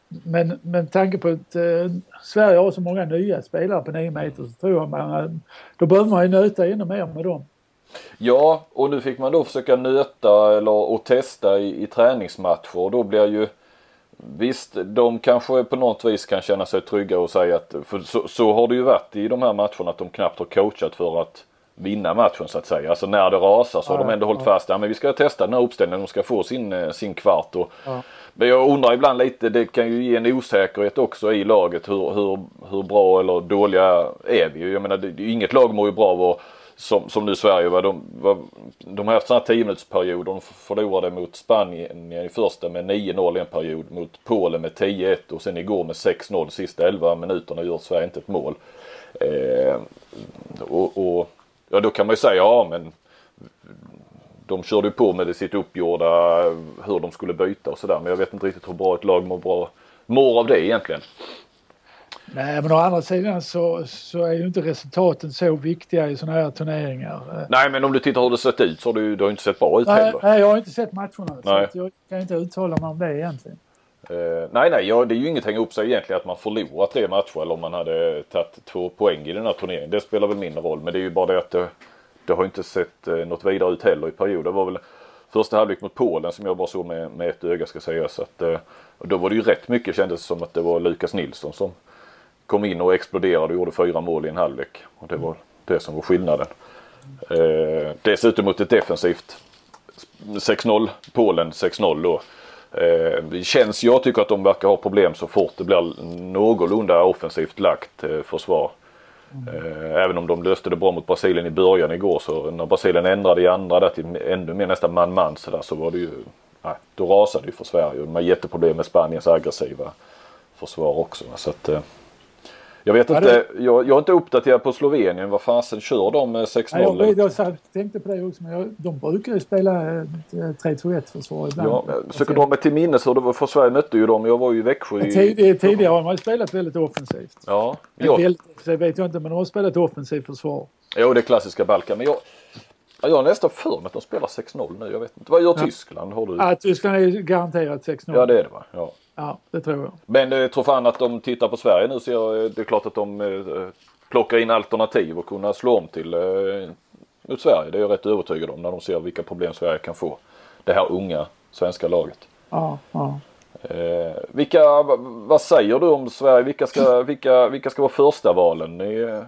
men, men tanke på att eh, Sverige har så många nya spelare på 9 meter så tror jag man, då behöver man ju nöta ännu mer med dem. Ja, och nu fick man då försöka nöta eller och testa i, i träningsmatcher och då blir ju Visst, de kanske på något vis kan känna sig trygga och säga att, för så, så, har det ju varit i de här matcherna att de knappt har coachat för att vinna matchen så att säga. Alltså när det rasar så ja, har de ändå ja. hållit fast, ja men vi ska testa den här uppställningen, de ska få sin, eh, sin kvart. Och, ja. Men jag undrar ibland lite, det kan ju ge en osäkerhet också i laget hur, hur, hur bra eller dåliga är vi? Jag menar, det, inget lag mår ju bra av att som, som nu Sverige var, de, var, de har haft sådana här 10 minutersperioder. De förlorade mot Spanien i första med 9-0 en period, mot Polen med 10-1 och sen igår med 6-0 sista 11 minuterna gör Sverige inte ett mål. Eh, och, och, ja då kan man ju säga ja men de körde ju på med sitt uppgjorda hur de skulle byta och sådär men jag vet inte riktigt hur bra ett lag mår, bra, mår av det egentligen. Nej, men å andra sidan så, så är ju inte resultaten så viktiga i sådana här turneringar. Nej, men om du tittar hur det sett ut så har du, du har inte sett bra ut nej, heller. Nej, jag har inte sett matcherna. Nej. Så jag kan inte uttala mig om det egentligen. Uh, nej, nej, ja, det är ju inget hänga upp sig egentligen att man förlorar tre matcher eller om man hade tagit två poäng i den här turneringen. Det spelar väl mindre roll, men det är ju bara det att det, det har inte sett uh, något vidare ut heller i perioder. Det var väl första halvlek mot Polen som jag bara såg med, med ett öga ska sägas. Att, uh, då var det ju rätt mycket kändes som att det var Lukas Nilsson som kom in och exploderade och gjorde fyra mål i en halvlek. Och det var det som var skillnaden. Eh, dessutom mot ett defensivt 6-0 Polen 6-0 då. Eh, det känns, jag tycker att de verkar ha problem så fort det blir någorlunda offensivt lagt eh, försvar. Eh, även om de löste det bra mot Brasilien i början igår så när Brasilien ändrade i andra där till ännu mer nästan man-man så, där, så var det ju, nej, då rasade det ju för Sverige. De har jätteproblem med Spaniens aggressiva försvar också. Så att, eh, jag vet inte, det... jag, jag är inte uppdaterad på Slovenien. Vad fasen kör de med 6-0? Ja, jag, jag tänkte på det också, men jag, de brukar ju spela 3-2-1 eh, försvar ibland. Ja, jag försöker dra mig till minnes hur det var, för Sverige mötte ju dem. Jag var ju i Växjö. I... Tid, tidigare har man ju spelat väldigt offensivt. Ja. ja. Väldigt, vet jag inte, men de har spelat offensivt försvar. Jo, det är klassiska Balkan. Men jag, jag har nästan för mig att de spelar 6-0 nu. Jag vet inte. Vad gör. Tyskland? Har du? Ja, Tyskland är garanterat 6-0. Ja, det är det va? Ja. Ja, det tror jag. Men jag tror fan att de tittar på Sverige nu så jag, det är klart att de eh, plockar in alternativ och kunna slå om till eh, mot Sverige. Det är jag rätt övertygad om när de ser vilka problem Sverige kan få. Det här unga svenska laget. Ja, ja. Eh, vilka, vad säger du om Sverige? Vilka ska, vilka, vilka ska vara första valen i,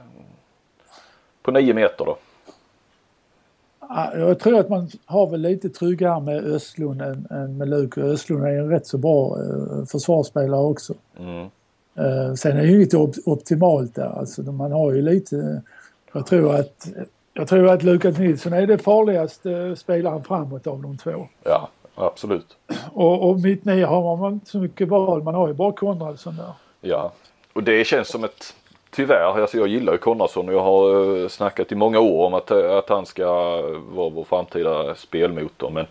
på nio meter då? Jag tror att man har väl lite tryggare med Östlund än, än med Luke. Östlund är en rätt så bra eh, försvarsspelare också. Mm. Eh, sen är det ju inte op optimalt där. Alltså, man har ju lite... Jag tror att, jag tror att Lukas Nilsson är det farligaste spelaren framåt av de två. Ja, absolut. Och, och mitt nio har man inte så mycket val. Man har ju bara Konradsson där. Ja, och det känns som ett tyvärr, alltså jag gillar ju Konradsson och jag har eh, snackat i många år om att, att han ska vara vår framtida spelmotor. Men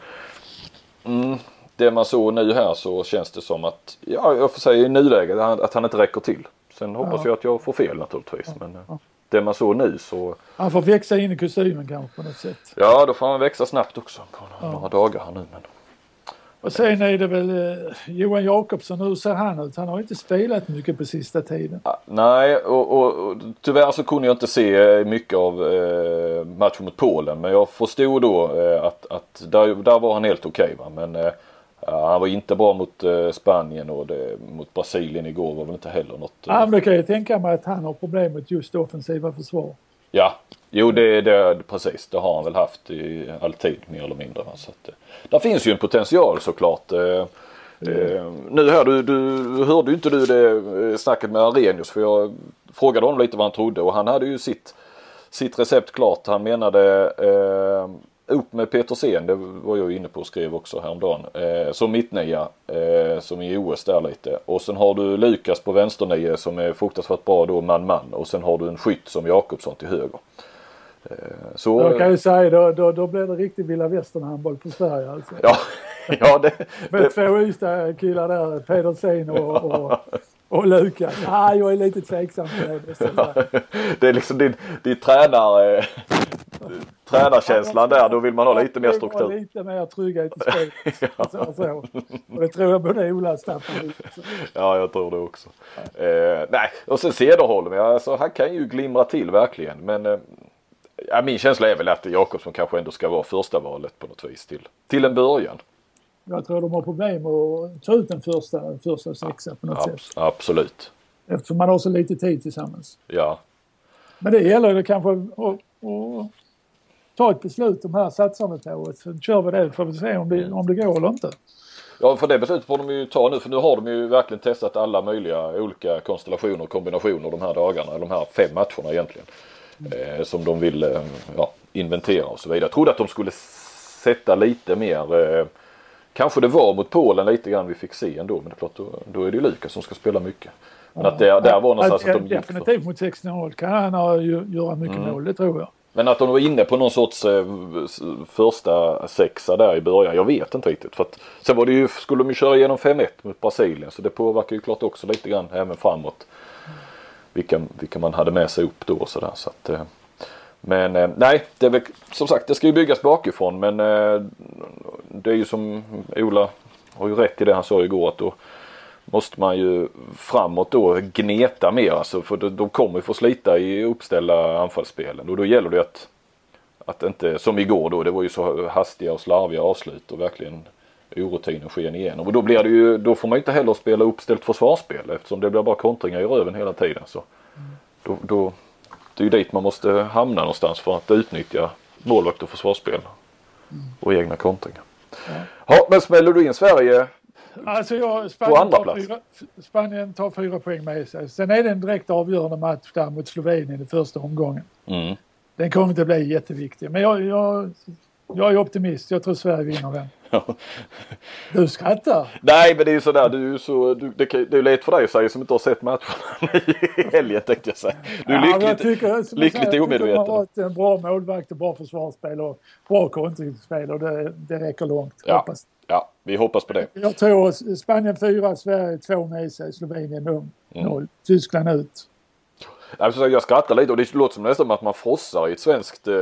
mm, det man såg nu här så känns det som att, ja jag får säga i nuläget att han inte räcker till. Sen hoppas ja. jag att jag får fel naturligtvis. Men eh, ja. det man såg nu så. Han får växa in i kostymen kanske på något sätt. Ja då får han växa snabbt också på några ja. dagar här nu. Men... Och sen är det väl eh, Johan Jakobsson, hur ser han ut? Han har inte spelat mycket på sista tiden. Nej, och, och, och tyvärr så kunde jag inte se mycket av eh, matchen mot Polen. Men jag förstod då eh, att, att där, där var han helt okej. Okay, men eh, han var inte bra mot eh, Spanien och det, mot Brasilien igår var väl inte heller något. Ja, men då kan jag tänka mig att han har problem med just offensiva försvar. Ja, jo det, det precis. Det har han väl haft i alltid mer eller mindre. Så att, eh, där finns ju en potential såklart. Mm. nu här, du, du hörde ju inte du det snacket med Arrhenius för jag frågade honom lite vad han trodde och han hade ju sitt, sitt recept klart. Han menade eh, upp med Petersen, det var jag inne på och skrev också häromdagen. Eh, som mittnia, eh, som i OS där lite. Och sen har du Lukas på vänsternia som är fruktansvärt bra då man-man. Och sen har du en skytt som Jakobsson till höger. Eh, så, jag kan ju säga då, då, då blir det riktig vilda västern-handboll för Sverige alltså. Ja, <laughs> ja det... Med det... två Ystad-killar där, Pedersen och, och, och Lukas. Ah, jag är lite tveksam på det. Ja, det är liksom din, din tränare tränarkänslan där, då vill man ha lite mer struktur. Lite mer trygghet i spelet. <laughs> ja. så, så. Och det tror jag både Ola och Staffan Ja, jag tror det också. Eh, nej, och sen Cederholm, ja, alltså, han kan ju glimra till verkligen. Men eh, ja, min känsla är väl att Jakobsson kanske ändå ska vara första valet på något vis till, till en början. Jag tror de har problem med att ta ut den första, första sexa på något Ab sätt. Absolut. Eftersom man har så lite tid tillsammans. Ja. Men det gäller det kanske att ta ett beslut de här satsarna på. Så kör vi det får vi se om det, om det går eller inte. Ja för det beslutet får de ju ta nu för nu har de ju verkligen testat alla möjliga olika konstellationer och kombinationer de här dagarna, eller de här fem matcherna egentligen. Eh, som de vill eh, ja, inventera och så vidare. Jag trodde att de skulle sätta lite mer eh, Kanske det var mot Polen lite grann vi fick se ändå men det är klart då, då är det ju Lukas som ska spela mycket. Men ja, att det där var någonstans att, att de Definitivt mot 16 kan han ha, göra mycket mm. mål, det tror jag. Men att de var inne på någon sorts eh, första sexa där i början, jag vet inte riktigt. För att, sen var det ju, skulle de ju köra igenom 5-1 mot Brasilien så det påverkar ju klart också lite grann även framåt. Vilka, vilka man hade med sig upp då och sådär. Så att, eh, men eh, nej, det är väl, som sagt det ska ju byggas bakifrån men eh, det är ju som Ola har ju rätt i det han sa igår att då måste man ju framåt då gneta mer alltså för de kommer ju få slita i uppställda anfallsspelen och då gäller det att att inte som igår då det var ju så hastiga och slarviga avslut och verkligen orutinen sken igenom och då blir det ju då får man inte heller spela uppställt försvarsspel eftersom det blir bara kontringar i röven hela tiden så då, då det är ju dit man måste hamna någonstans för att utnyttja målvakt och försvarsspel och egna kontringar. Ja. ja men smäller du in Sverige Alltså jag, Spanien, tar fyra, Spanien tar fyra poäng med sig. Sen är det en direkt avgörande match där mot Slovenien i första omgången. Mm. Den kommer inte bli jätteviktig. Men jag, jag, jag är optimist. Jag tror Sverige vinner den. Du skrattar. Nej men det är ju sådär, du är så, du, det, det är lätt för dig att säga som inte har sett matcherna i helgen tänkte jag säga. Du är lyckligt, ja, tycker, lyckligt säger, omedveten. De har varit en bra målvakt och bra försvarsspel och bra kontringsspel och det, det räcker långt. Ja. Hoppas. Ja, vi hoppas på det. Jag tror Spanien 4, Sverige 2 med sig, Slovenien 0. Mm. Tyskland ut. Jag skrattar lite och det låter som nästan att man frossar i ett svenskt eh,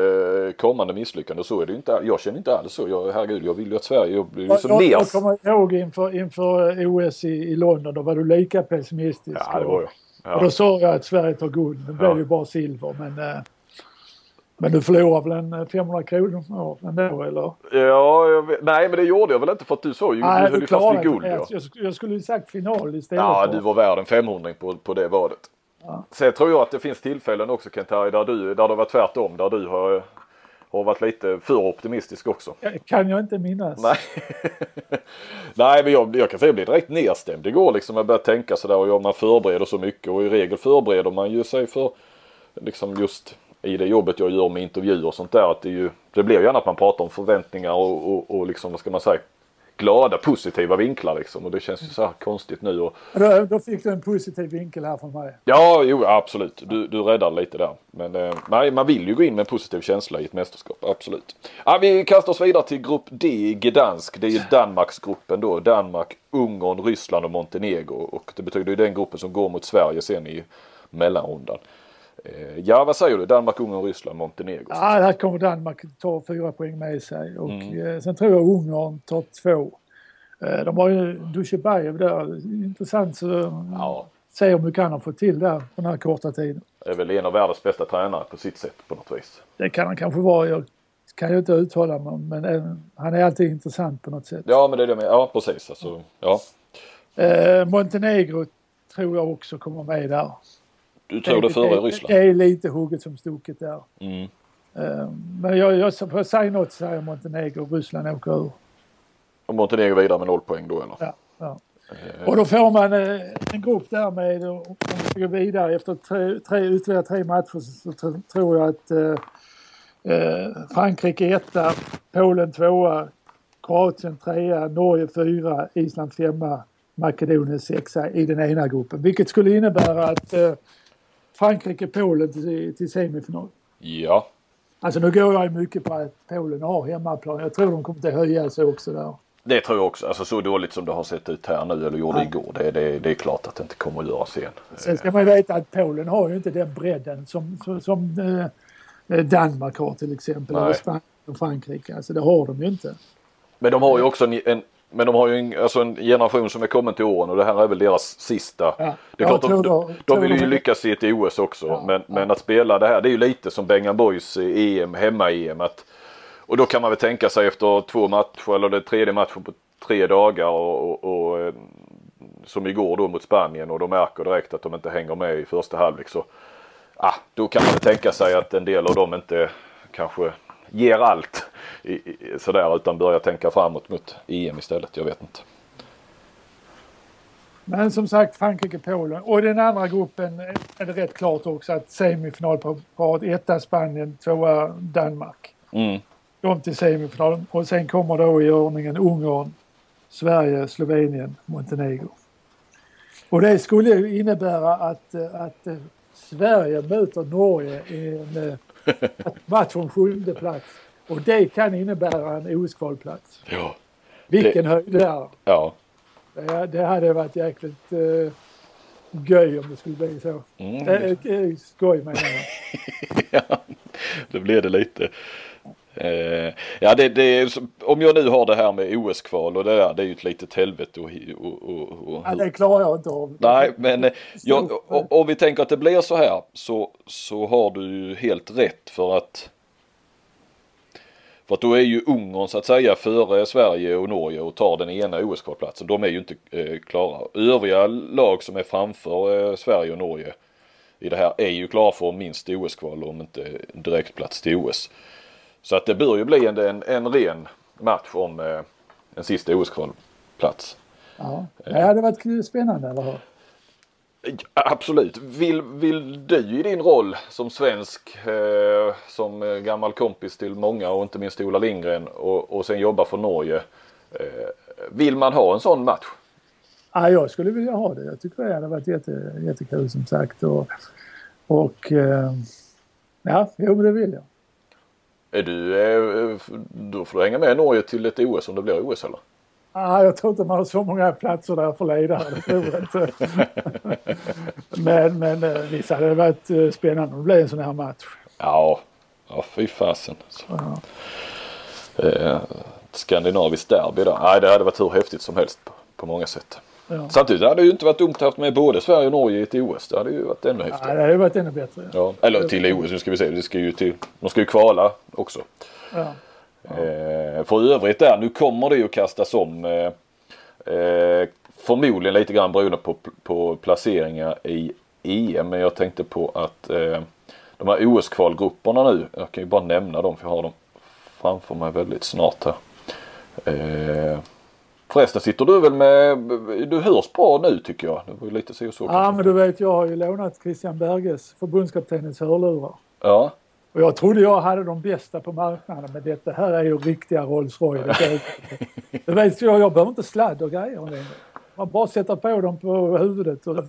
kommande misslyckande. Så är det inte. Jag känner inte alls så. Jag, herregud, jag vill ju att Sverige blir liksom jag, jag, jag kommer ihåg inför, inför OS i, i London, då var du lika pessimistisk. Ja, det var jag. Ja. Och då sa jag att Sverige tar guld. Det blev ja. ju bara silver. Men, eh, Men du förlorar väl en 500 kronor ändå eller? Ja, jag vet, nej men det gjorde jag väl inte för att du sa ju, Nej, du höll ju fast vid guld. jag, Ja. jag, jag skulle ju sagt final istället. ja, för- du var värd en 500 på, på det vadet. Ja. Sen tror jag att det finns tillfällen också Kent-Harry där, du, där det var tvärtom. Där du har, har varit lite för optimistisk också. Kan jag inte minnas. Nej, <laughs> Nej men jag, jag kan säga att jag blir direkt nedstämd. Det går liksom att börja tänka sådär och man förbereder så mycket och i regel förbereder man ju sig för liksom just i det jobbet jag gör med intervjuer och sånt där. Att det, ju, det blir gärna att man pratar om förväntningar och, och, och liksom vad ska man säga glada positiva vinklar liksom och det känns ju så här konstigt nu. Och, Då, då fick du en positiv vinkel här från mig. ja, jo absolut. Du, du räddar lite där. Men eh, nej, man vill ju gå in med en positiv känsla i ett mästerskap. Absolut. Ja, vi kastar oss vidare till grupp D i Gdansk. Det är ju Danmarksgruppen då. Danmark, Ungern, Ryssland och Montenegro. Och det betyder ju den gruppen som går mot Sverige sen i mellanrundan. Eh, ja, vad säger du? Danmark, Ungern, Ryssland, Montenegro. Ja, här kommer Danmark ta fyra poäng med sig och Mm. eh, sen tror jag Ungern tar två. Eh, de har ju Dusjebajev där. Intressant så Ja. se mycket han har fått till där på den här korta tiden. Är väl en av världens bästa tränare på sitt sätt på något vis. Det kan han kanske vara. Jag kan ju inte uttala mig om, men han är alltid intressant på något sätt. Ja, men det är det med. Ja, precis. Alltså, ja. Montenegro tror jag också kommer med där. Du tror det före det, Ryssland? det är lite hugget som stucket där. Mm. Eh, men jag, jag, får jag säga något så säger jag Montenegro. Ryssland åker ur. Och Montenegro vidare med noll poäng då eller? Ja, ja. Eh, Och då får man eh, en grupp där med, om vi ska gå vidare efter tre, tre, ytterligare tre matcher så tr- tror jag att eh, eh, Frankrike etta, Polen tvåa, Kroatien trea, Norge fyra, Island femma, Makedonien sexa i den ena gruppen. Vilket skulle innebära att eh, Frankrike, Polen till, till semifinal. Ja, Alltså nu går jag ju mycket på att Polen har hemmaplan. Jag tror de kommer att höja sig också där. det tror jag också. Alltså så dåligt som det har sett ut här nu eller gjorde Ja. igår. Det, det, det är klart att det inte kommer att göras igen. Sen ska man ju veta att Polen har ju inte den bredden som, som, som eh, Danmark har till exempel. Nej. Eller Spanien och Frankrike. Alltså det har de ju inte. Men de har ju också en, en men de har ju en, alltså en generation som är kommen till åren och det här är väl deras sista. Ja. Det är Jag klart, de, de, de vill ju lyckas i ett OS också. Ja, men, ja. men att spela det här, det är ju lite som Bengan Boys EM, hemma-EM. Att, och då kan man väl tänka sig efter två matcher eller det tredje matchen på tre dagar och, och, och eh, som igår då mot Spanien och de märker direkt att de inte hänger med i första halvlek så ah, då kan man tänka sig att en del av dem inte kanske ger allt i, i, sådär utan börjar tänka framåt mot EM istället. Jag vet inte. Men som sagt Frankrike, Polen. Och den andra gruppen är det rätt klart också att semifinal på rad. Etta Spanien, tvåa Danmark. Mm. De till semifinalen. Och sen kommer då i ordningen Ungern, Sverige, Slovenien, Montenegro. Och det skulle ju innebära att, eh, att eh, Sverige möter Norge i en eh, match om sjunde plats. Och det kan innebära en OS-kvalplats. Ja. Vilken höjd där! Ja. Det, det hade varit jäkligt uh, göj om det skulle bli så. Mm. Eh, eh, skoj menar jag. <laughs> ja, det blev det lite. Eh, ja, det, det, är om jag nu har det här med OS-kval och det där, det är ju ett litet helvete och, och, och, och Ja, det klarar jag inte av. Nej, men eh, jag, om vi tänker att det blir så här så, så har du ju helt rätt för att för att då är ju Ungern så att säga före Sverige och Norge och tar den ena OS-kvalplatsen. De är ju inte eh, klara. Övriga lag som är framför eh, Sverige och Norge i det här är ju klara för minst OS-kval om inte direktplats till OS. Så att det bör ju bli en, en, en ren match om eh, en sista OS-kvalplats. Ja, det hade varit spännande, eller hur? Absolut. Vill, vill du i din roll som svensk, eh, som eh, gammal kompis till många och inte minst Ola Lindgren och, och sen jobba för Norge. Eh, vill man ha en sån match? Ja, jag skulle vilja ha det. Jag tycker det hade varit jätte, jättekul som sagt. Och, och eh, ja, jo det vill jag. Är du, eh, då får du hänga med Norge till ett OS om det blir OS eller? Ah, jag tror inte man har så många platser där för ledare. Det tror jag inte. <laughs> men men eh, visst hade det varit eh, spännande om det blev en sån här match. Ja, ja fy fasen. Ja. eh, skandinaviskt derby där. Nej det hade varit hur häftigt som helst på, på många sätt. Ja. Samtidigt hade det ju inte varit dumt att ha haft med både Sverige och Norge i ett OS. Det hade ju varit ännu Ja, häftigare. det hade varit ännu bättre. Ja, eller till OS, nu ska vi se. Det ska ju till, de ska ju kvala också. Ja. Eh, för övrigt där, nu kommer det ju kastas om. Eh, eh, förmodligen lite grann beroende på, på placeringar i EM. Men jag tänkte på att eh, de här OS-kvalgrupperna nu. Jag kan ju bara nämna dem för jag har dem framför mig väldigt snart här. Förresten sitter du väl med, du hörs bra nu tycker jag. Det var ju lite så och så ja, kanske. men du vet jag har ju lånat Christian Berges, förbundskaptenens hörlurar. Ja, Och jag trodde jag hade de bästa på marknaden men detta här är ju riktiga Rolls Royce. <laughs> Du vet jag, jag behöver inte sladd och grejer längre. Man bara sätter på dem på huvudet och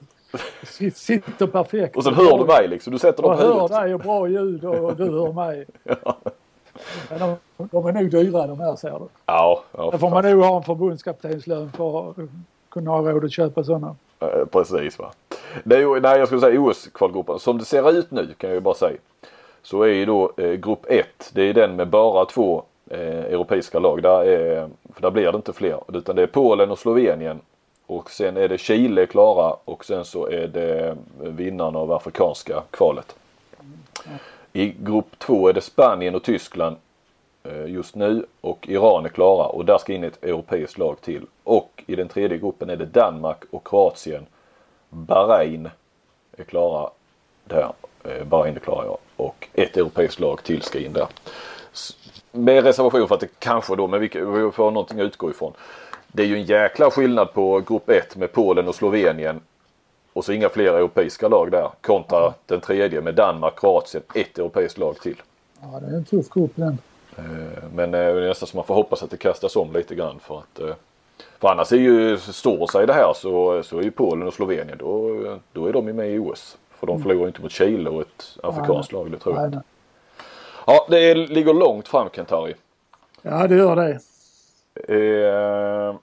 sitter perfekt. och sen hör du mig liksom. Du sätter dem Jag på hör huvudet. dig och bra ljud och, och du hör mig. <laughs> Men de, de är nog dyra de här ser du. Ja, ja Då får man nog ha en förbundskaptenslön för att kunna ha råd att köpa sådana. Eh, Precis va. Ju, nej jag skulle säga OS-kvalgruppen. Som det ser ut nu kan jag ju bara säga. Så är ju då eh, grupp 1. Det är den med bara två eh, europeiska lag. Där, är, för där blir det inte fler. Utan det är Polen och Slovenien. Och sen är det Chile klara och sen så är det vinnarna av afrikanska kvalet. I grupp 2 är det Spanien och Tyskland eh, just nu och Iran är klara och där ska in ett europeiskt lag till. Och i den tredje gruppen är det Danmark och Kroatien. Bahrain är klara där. Eh, Bahrain är klara ja. Och ett europeiskt lag till ska in där. Med reservation för att det kanske då, men vi vi får någonting att utgå ifrån. Det är ju en jäkla skillnad på grupp 1 med Polen och Slovenien och så inga fler europeiska lag där kontra den tredje med Danmark, Kroatien, ett europeiskt lag till. Ja, det är en tuff grupp den. Eh, Men eh, det är nästan som man får hoppas att det kastas om lite grann för att eh, för annars är ju, står sig det här så, så är ju Polen och Slovenien då, då är de ju med i OS. För de förlorar ju inte mot Chile och ett afrikanskt lag det tror jag. nej. Ja det ligger långt fram Kentari. Ja, det gör det. Eh,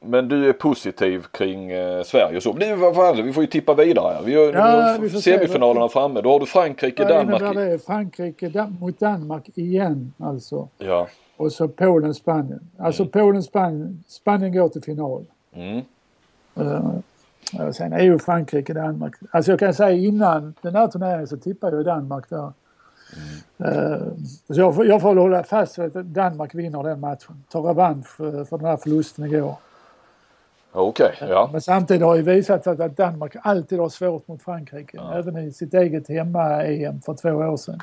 men du är positiv kring eh, Sverige och så. Men det, är- vad fan, vi får ju tippa vidare här. Vi har, Ja, vi får se. semifinalerna framme. Då har du Frankrike, innebär Danmark. det? Frankrike Dan- mot Danmark igen alltså. Ja. Och så Polen, Spanien. Alltså Polen, Spanien. Spanien går till final. Mm. Och sen är ju Frankrike, Danmark. Alltså jag kan säga innan den här turneringen så tippade jag Danmark där. Eh, så jag jag får hålla fast vid att Danmark vinner den matchen. Tar revansch för, för den här förlusten igår. Okej, ja. Men samtidigt har ju visat sig att Danmark alltid har svårt mot Frankrike. Även i sitt eget hemma-EM för två år sedan.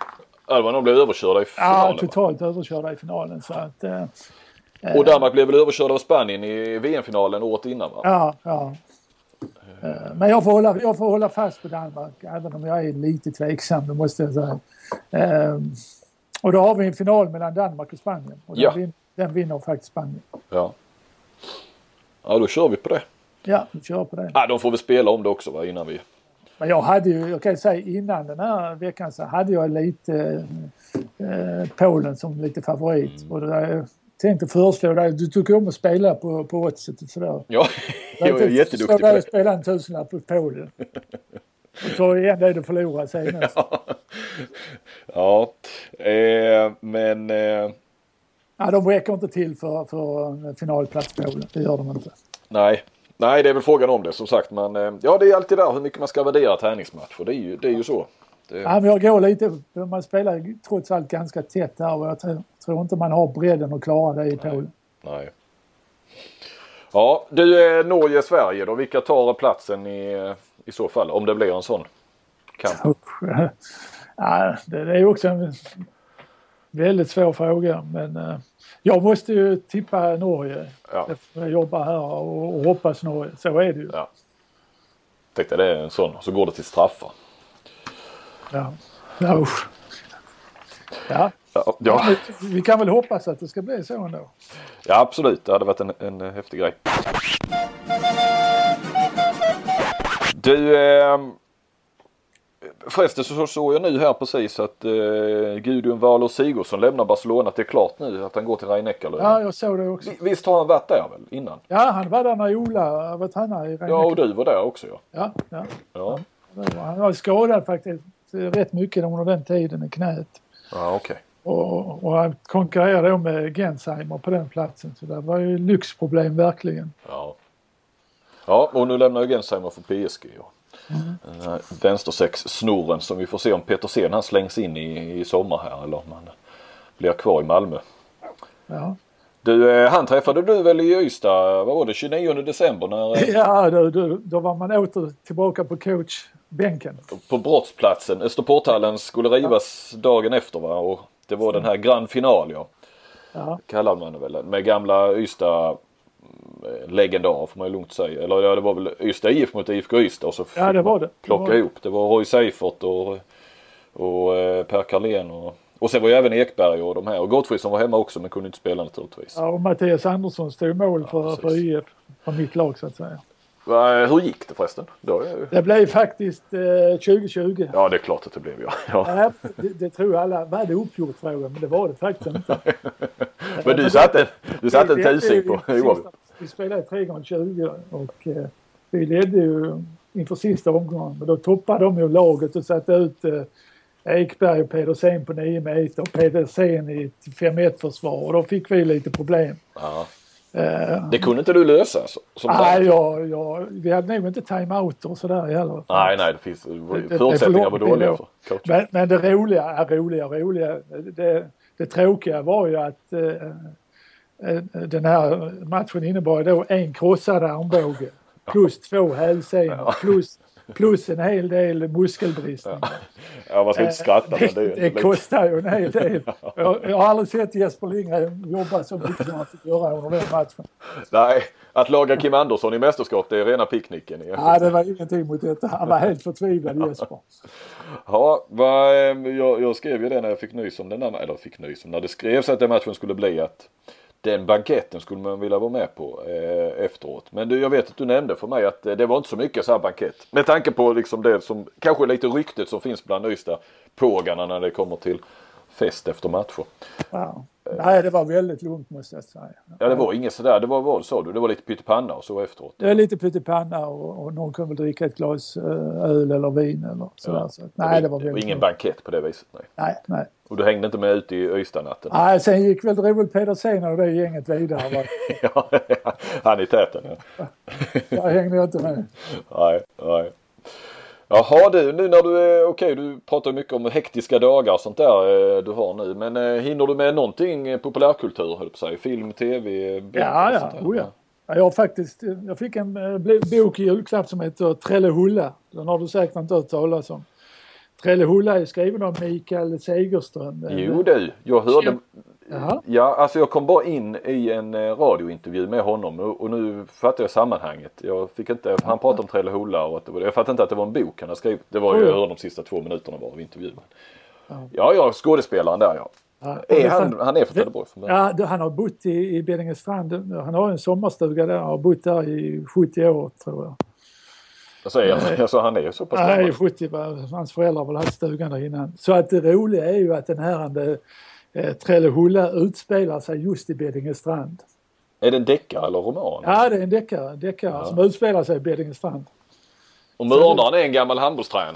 Ja, var nog blev överkörda i Ja, finalen. va? totalt överkörda i finalen. Så att, eh, Och Danmark blev väl överkörda av Spanien i VM-finalen året innan va? ja, ja. Eh, Men jag får, hålla, jag får hålla fast på Danmark även om jag är lite tveksam, det måste jag säga. Eh, Och då har vi en final mellan Danmark och Spanien. Och den, Ja. vin, den vinner faktiskt Spanien. Ja. Ja, då kör vi på det. Ja, vi kör på det. Ja, de får väl spela om det också va, innan vi... Men jag hade ju, jag kan ju säga innan den här veckan så hade jag lite eh, Polen som lite favorit. Och det där, jag tänkte föreslå dig, du tycker om att spela på, på oddset och sådär. Ja, <laughs> jag är jätteduktig på Jag det. spela en tusenlapp på Polen. Och ta igen det du förlorade senast. <laughs> Ja, eh, men... Eh, Ja, de räcker inte till för, för en finalplats Polen. Det gör de inte. nej. Nej, det är väl frågan om det som sagt. Men eh, ja, det är alltid där hur mycket man ska värdera träningsmatcher. Det är ju, det är ju så. Det, Ja, men jag går lite, man spelar trots allt ganska tätt där och jag tror, tror inte man har bredden att klara det i Polen. nej. Ja, du är Norge-Sverige då. Vilka tar platsen i, i så fall? Om det blir en sån kamp. <laughs> Ja, det, det är också en väldigt svår fråga men eh, jag måste ju tippa Norge. Ja. Jag jobbar här och, och hoppas Norge. Så är det ju. Ja. Tänkte det är en sån. Så går det till straffar. Ja, ja usch. Ja, Ja, ja. vi kan väl hoppas att det ska bli så ändå. ja absolut. Det hade varit en, en häftig grej. Du, eh, förresten så såg jag nu här precis att eh, Gudrun Wahlöö Sigurdsson lämnar Barcelona. Det är klart nu att han går till rhein Ja, jag såg det också. Visst har han varit där väl innan? Ja, han var där när Ola var tränare i Ja, och du var där också ja. Ja, ja. Ja, var- Han var skadad faktiskt rätt mycket under den tiden i knät. ja okej. Och, och han konkurrerade då med Gensheimer på den platsen. Så det var ju lyxproblem verkligen. Ja. Ja, och nu lämnar ju Gensheimer för PSG. Ja. Den här vänstersex-snoren som vi får se om Petersen han slängs in i, i sommar här eller om han blir kvar i Malmö. Ja, Du, eh, han träffade du väl i Ystad, vad var det, 29 december när, eh, ja då, då, då var man åter tillbaka på coachbänken. på brottsplatsen. Österporthallen skulle rivas dagen efter va och det var den här grand final ja. Ja, Kallade man det väl med gamla Ystad legendarer får man ju lugnt säga. Eller ja det var väl Ystad IF mot IFK Ystad och så fick Ja, det var det. Det plocka var det. ihop. Det var Roy Seifert och, och eh, Per Carlén och, och sen var ju även Ekberg och de här och Gottfridsson var hemma också men kunde inte spela naturligtvis. ja och Mattias Andersson stod mål för, precis. för IF, för mitt lag så att säga. Hur gick det förresten? Då, Det blev faktiskt eh, 2020. ja det är klart att det blev ja. ja. Ja, det, det tror alla. Var det uppgjort fråga? Men det var det faktiskt inte. <laughs> Men du satte, du satte en tusing på oavgjort. Vi spelade 3 gånger 20 och eh, vi ledde ju inför sista omgången. Men då toppade de ju laget och satte ut eh, Ekberg och Pedersen på 9 meter och Pedersen i ett 5-1 försvar och då fick vi lite problem. Ja. Eh, Det kunde inte du lösa? Som nej, tränare? ja, ja, vi hade nog inte time-out och sådär heller. nej, nej, det finns förutsättningar var dåliga då. för. Men, men det roliga, är roliga, roliga, det, det tråkiga var ju att eh, eh, den här matchen innebar då en krossad armbåge plus två hälsenor plus, plus en hel del muskelbristning. Ja, man ska inte skratta men det är det, det kostar ju en hel del. <laughs> Jag, jag har aldrig sett Jesper Lindgren jobba så mycket som han fick göra under den matchen. Nej, att laga Kim Andersson i mästerskap det är rena picknicken. Nej, det var ingenting mot detta. Han var helt förtvivlad Jesper. Ja, vad, eh, jag, jag skrev ju det när jag fick nys om den där, eller fick nys om när det skrevs att den matchen skulle bli att den banketten skulle man vilja vara med på eh, efteråt. Men du, jag vet att du nämnde för mig att eh, det var inte så mycket så här bankett. Med tanke på liksom det som kanske lite ryktet som finns bland Ystad pågarna när det kommer till fest efter matcher. Ja. Nej, det var väldigt lugnt måste jag säga. Ja det var inget sådär, det var vad sa du? Det var lite pyttipanna och så efteråt. Det är lite pyttipanna och, och någon kunde väl dricka ett glas eh, öl eller vin eller sådär. Så, att, nej, det var väldigt ingen lugnt. bankett på det viset. Nej. Nej, nej. Och du hängde inte med ut i Ystad-natten? nej, sen gick väl Roel Pedersen och det gänget vidare. <laughs> ja, <laughs> han i täten ja. Där hängde jag inte med. Nej, nej. Jaha du, nu när du är okej, du pratar mycket om hektiska dagar och sånt där eh, du har nu. Men eh, hinner du med någonting eh, populärkultur höll på säga? Film, tv, böcker Ja, ja, oh, ja. Ja, Jag har faktiskt, jag fick en bok i julklapp som heter Trellehulla. Den har du säkert inte hört talas om. Trellehulla är skriven av Mikael Segerström. Jo du, jag hörde. Jaha. Ja, alltså jag kom bara in i en eh, radiointervju med honom och, nu fattar jag sammanhanget. Jag fick inte, han pratade om Trellehulla och att det var, jag fattade inte att det var en bok han hade skrivit. Det var ju, jag hörde de sista två minuterna bara av intervjun. Ja, ja, skådespelaren där ja. Ja, Är han, han är från Trelleborg? Ja, han har bott i, i Beddingestrand. Han har en sommarstuga där och har bott där i 70 år tror jag. Jag säger, alltså han är ju så pass Nej, gammal. 70 var, hans föräldrar har väl haft stugan där innan. Så att det roliga är ju att den här eh, Trellehulla utspelar sig just i Beddingestrand. Är det en deckare eller roman? Ja, det är en deckare, deckare som utspelar sig i Beddingestrand. Och mördaren är en gammal handbollstränare?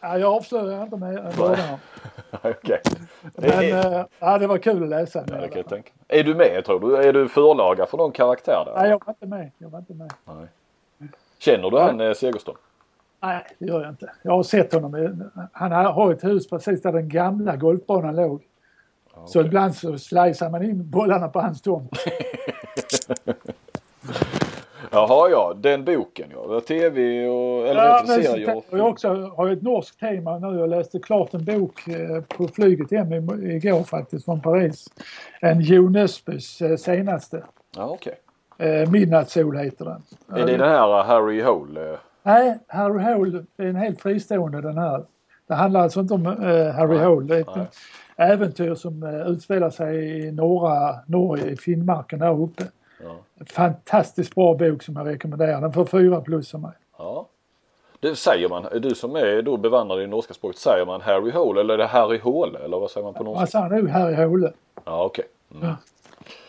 Ja, jag avslöjar inte mördaren. <laughs> Okej. Men Är- eh, ja, det var kul att läsa. Ja, det kan. Är du med tror du? Är du förlaga för någon karaktär där? Nej, jag var inte med. Jag var inte med. Nej. Känner du han eh, Segerström? Nej, det gör jag inte. Jag har sett honom. Han har ett hus precis där den gamla golfbanan låg. Så okej. ibland så slicear man in bollarna på hans tomt. <laughs> Jaha ja, den boken ja. TV och eller Ja, serier. så- och jag också har ett norskt tema nu. Jag läste klart en bok eh, på flyget hem igår faktiskt från Paris. En Jo Nesbys eh, senaste. Ja okej. Eh, Midnattssol heter den. Är det den här uh, Harry Hole? eh? Nej, Harry Hole är en helt fristående den här. Det handlar alltså inte om eh, Harry Hole. Det är ett nej. äventyr som eh, utspelar sig i norra Norge, i Finnmarken där uppe. Ja. Fantastiskt bra bok som jag rekommenderar. Den får fyra plus av mig. ja. Det säger man, du som är då bevandrad i norska språket, säger man Harry Hole eller är det Harry Hole eller vad säger man på norska? sa han nu? Harry Hole. Ja okej. Mm.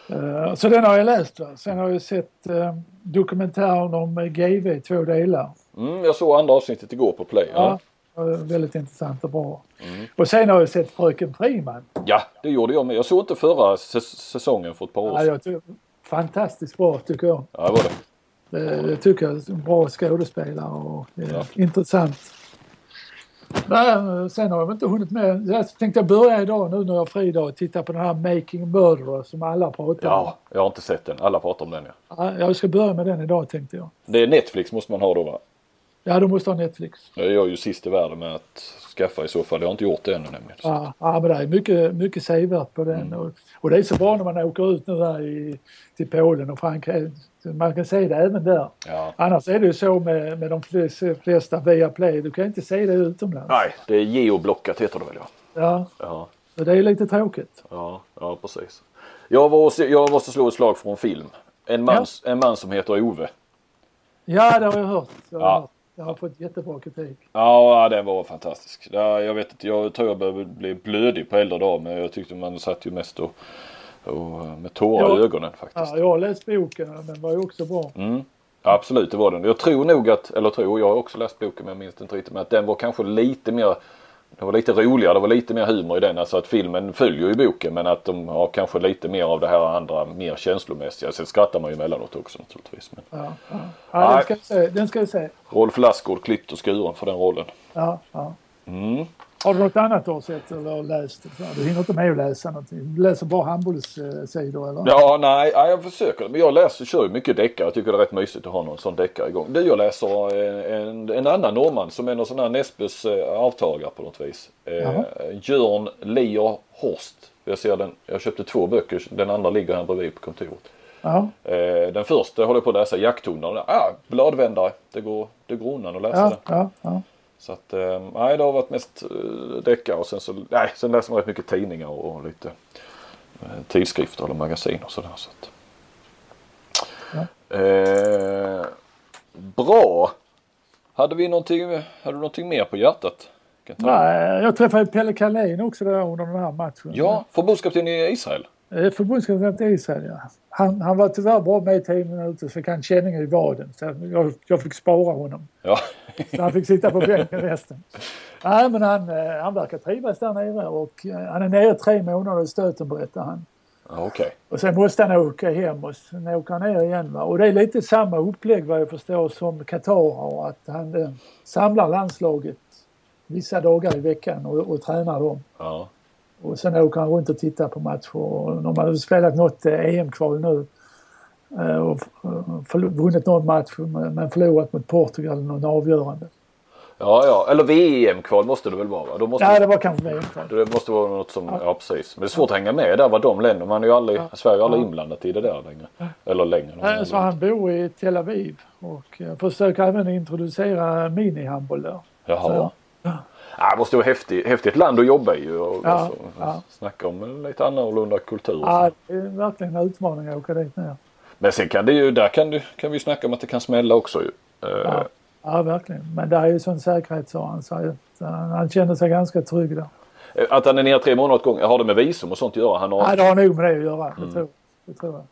Eh, Så den har jag läst. Va? Sen har jag sett eh, dokumentären om eh, GV två delar. Mm, jag såg andra avsnittet igår på Play. Ja. Ja. Väldigt intressant och bra. Mm. Och sen har jag sett Fröken Friman. ja, det gjorde jag med. Jag såg inte förra säs- säsongen för ett par år Ja, sedan. tycker, fantastiskt bra tycker jag. Ja, det var det. Det, det tycker jag. Bra skådespelare och Ja. intressant. Nej, sen har jag inte hunnit med. Jag tänkte börja idag nu när jag har fri dag och titta på den här Making Murderer som alla pratar om. Ja, jag har inte sett den. Alla pratar om den. Ja, Jag ska börja med den idag tänkte jag. Det är Netflix måste man ha då va? Ja, du måste ha Netflix. Jag är ju sist i världen med att skaffa i så fall. Jag har inte gjort det ännu nämligen. Ja, ja men det är mycket, mycket sevärt på den. Och, och det är så bra när man åker ut nu här i, till Polen och Frankrike. Man kan se det även där. Ja. Annars är det ju så med, med de flesta, flesta via Play. Du kan inte se det utomlands. Nej, det är geoblockat heter det väl ja. Ja, Ja, så det är lite tråkigt. ja, ja precis. Jag, var, jag måste slå ett slag för en film. En man, en man som heter Ove. Ja, det har jag hört. Har, Ja. hört. Jag har fått jättebra kritik. Ja, den var fantastisk. Ja, jag vet inte, jag tror jag började bli blödig på äldre dagar men jag tyckte man satt ju mest och, och med tårar Ja. i ögonen faktiskt. Ja, jag har läst boken den var ju också bra. Mm. Absolut, det var den. Jag tror nog att, eller tror, jag har också läst boken men jag minns inte riktigt, men att den var kanske lite mer det var lite roligare, det var lite mer humor i den. Alltså att filmen följer ju boken men att de har kanske lite mer av det här andra mer känslomässiga. Sen skrattar man ju emellanåt också naturligtvis. Men Ja, ja. ja den, ska jag se. den ska jag se. Rolf Lassgård klippt och skuren för den rollen. Ja, ja. Mm. Har du något annat du har sett eller läst? Du hinner inte med att läsa någonting. Du läser bara handbollssidor eller? Ja, nej, ja, jag försöker. Men jag läser, kör ju mycket deckare. Jag tycker det är rätt mysigt att ha någon sån deckare igång. Du, jag läser eh, en, en annan norrman som är någon sån här Nesbøs eh, avtagare på något vis. Eh. Jörn Lier Horst. Jag ser den, jag köpte två böcker. Den andra ligger här bredvid på kontoret. Eh, den första håller jag på att läsa, Jakttonerna. Ah, bladvändare. Det går, det går undan att läsa ja, den. ja, ja. Så att, eh, nej det har varit mest eh, deckare och sen så, nej, sen läser man rätt mycket tidningar och, lite eh, tidskrifter eller magasin och sådär. Så att. Eh, bra! Hade vi någonting, hade du någonting mer på hjärtat? Jag? Nej, jag träffade Pelle Kalén också där under den här matchen. Ja, förbundskapten i Israel. Eh, Förbundskapten Israel, ja. Han, han var tyvärr bara med i 10 minuter så fick han känningar i vaden. Så jag, jag fick spara honom. Ja, Så han fick sitta på bänken resten. Nej, men han, eh, han verkar trivas där nere och eh, han är nere tre månader i stöten berättar han. Okej. Och sen måste han åka hem och sen åker han ner igen. Va? Och det är lite samma upplägg vad jag förstår som Qatar har. Att han eh, samlar landslaget vissa dagar i veckan och, och tränar dem. Ja. Och sen åker han runt och tittar på matcher. Och de har spelat något eh, EM-kval nu. eh, Och eh, vunnit någon match men förlorat mot Portugal någon avgörande. ja, ja. Eller VM-kval måste det väl vara va? Då måste Ja, det var kanske VM-kval. det måste vara något som, ja precis. Men det är svårt att hänga med där vad de länder, man är ju aldrig, Sverige är aldrig Ja. inblandat i det där längre. Eller längre. Nej, Så han bor i Tel Aviv och försöker även introducera minihandboll där. Jaha. Så, Ja, det måste vara häftigt, häftigt land att jobba i och, Ja, alltså, ja. snacka om lite annorlunda kultur. Ja, så. det är verkligen en utmaning att åka dit ner. Men sen kan det ju, där kan, du, kan vi snacka om att det kan smälla också ju. Eh, Ja, ja verkligen. Men det är ju sån säkerhet sa han. Så att, eh, han känner sig ganska trygg där. Att han är nere tre månader åt gången, har det med visum och sånt att göra? Han har... Ja, det har nog med det att göra. Mm. Det, tror, det tror jag.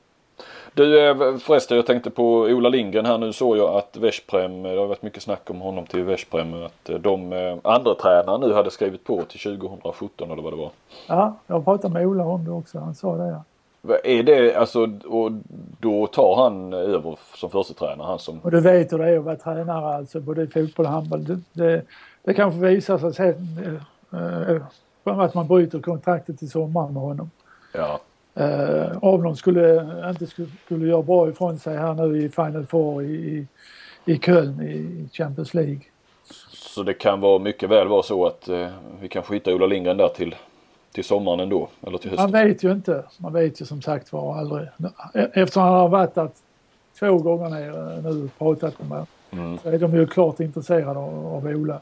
Du eh, förresten, jag tänkte på Ola Lindgren här nu såg jag att Veszprem, det har varit mycket snack om honom till Veszprem, att eh, de eh, andra tränare nu hade skrivit på till 2017 eller vad det var. Ja, jag pratat med Ola om det också. Han sa det. Ja. Är det alltså, och då tar han över som första tränare han som... Och du vet hur det är att vara tränare alltså både i fotboll och handboll. Det, det, det kanske visar sig sen eh, eh, att man bryter kontraktet i sommar med honom. Ja, Eh, om de skulle, inte skulle, skulle göra bra ifrån sig här nu i Final Four i, i, i Köln i Champions League. så det kan vara mycket väl vara så att eh, vi kan skita Ola Lindgren där till, till sommaren ändå, eller till hösten. Man vet ju inte. Man vet ju som sagt var aldrig. Eftersom han har varit där två gånger ner nu och pratat med mig. Mm. Så är de ju klart intresserade av, av Ola.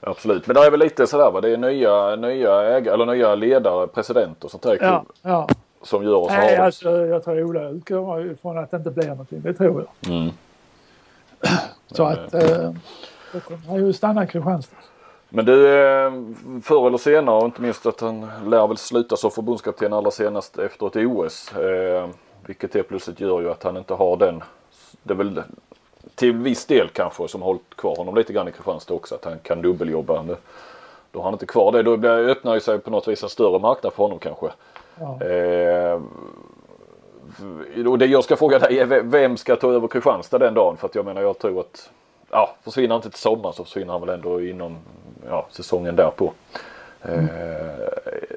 Absolut, men det är väl lite sådär va, det är nya, nya ägare, eller nya ledare, president och sånt där Ja, ja. Som gör oss Nej, alltså, jag tror Ola utgår ifrån att det inte blir någonting. Det tror jag. Mm. <clears throat> Så att eh, då kommer han ju stanna i Kristianstad. Men du, eh, förr eller senare och inte minst att han lär väl sluta som förbundskapten allra senast efter ett OS. Eh, vilket helt plötsligt gör ju att han inte har den. Det är väl till viss del kanske som har hållit kvar honom lite grann i Kristianstad också. Att han kan dubbeljobba. Då har han inte kvar det. Då öppnar ju sig på något vis en större marknad för honom kanske. Ja. Eh, och det jag ska fråga dig är vem ska ta över Kristianstad den dagen? För att jag menar jag tror att ja, försvinner han inte till sommar så försvinner han väl ändå inom ja, säsongen därpå. Mm. Eh,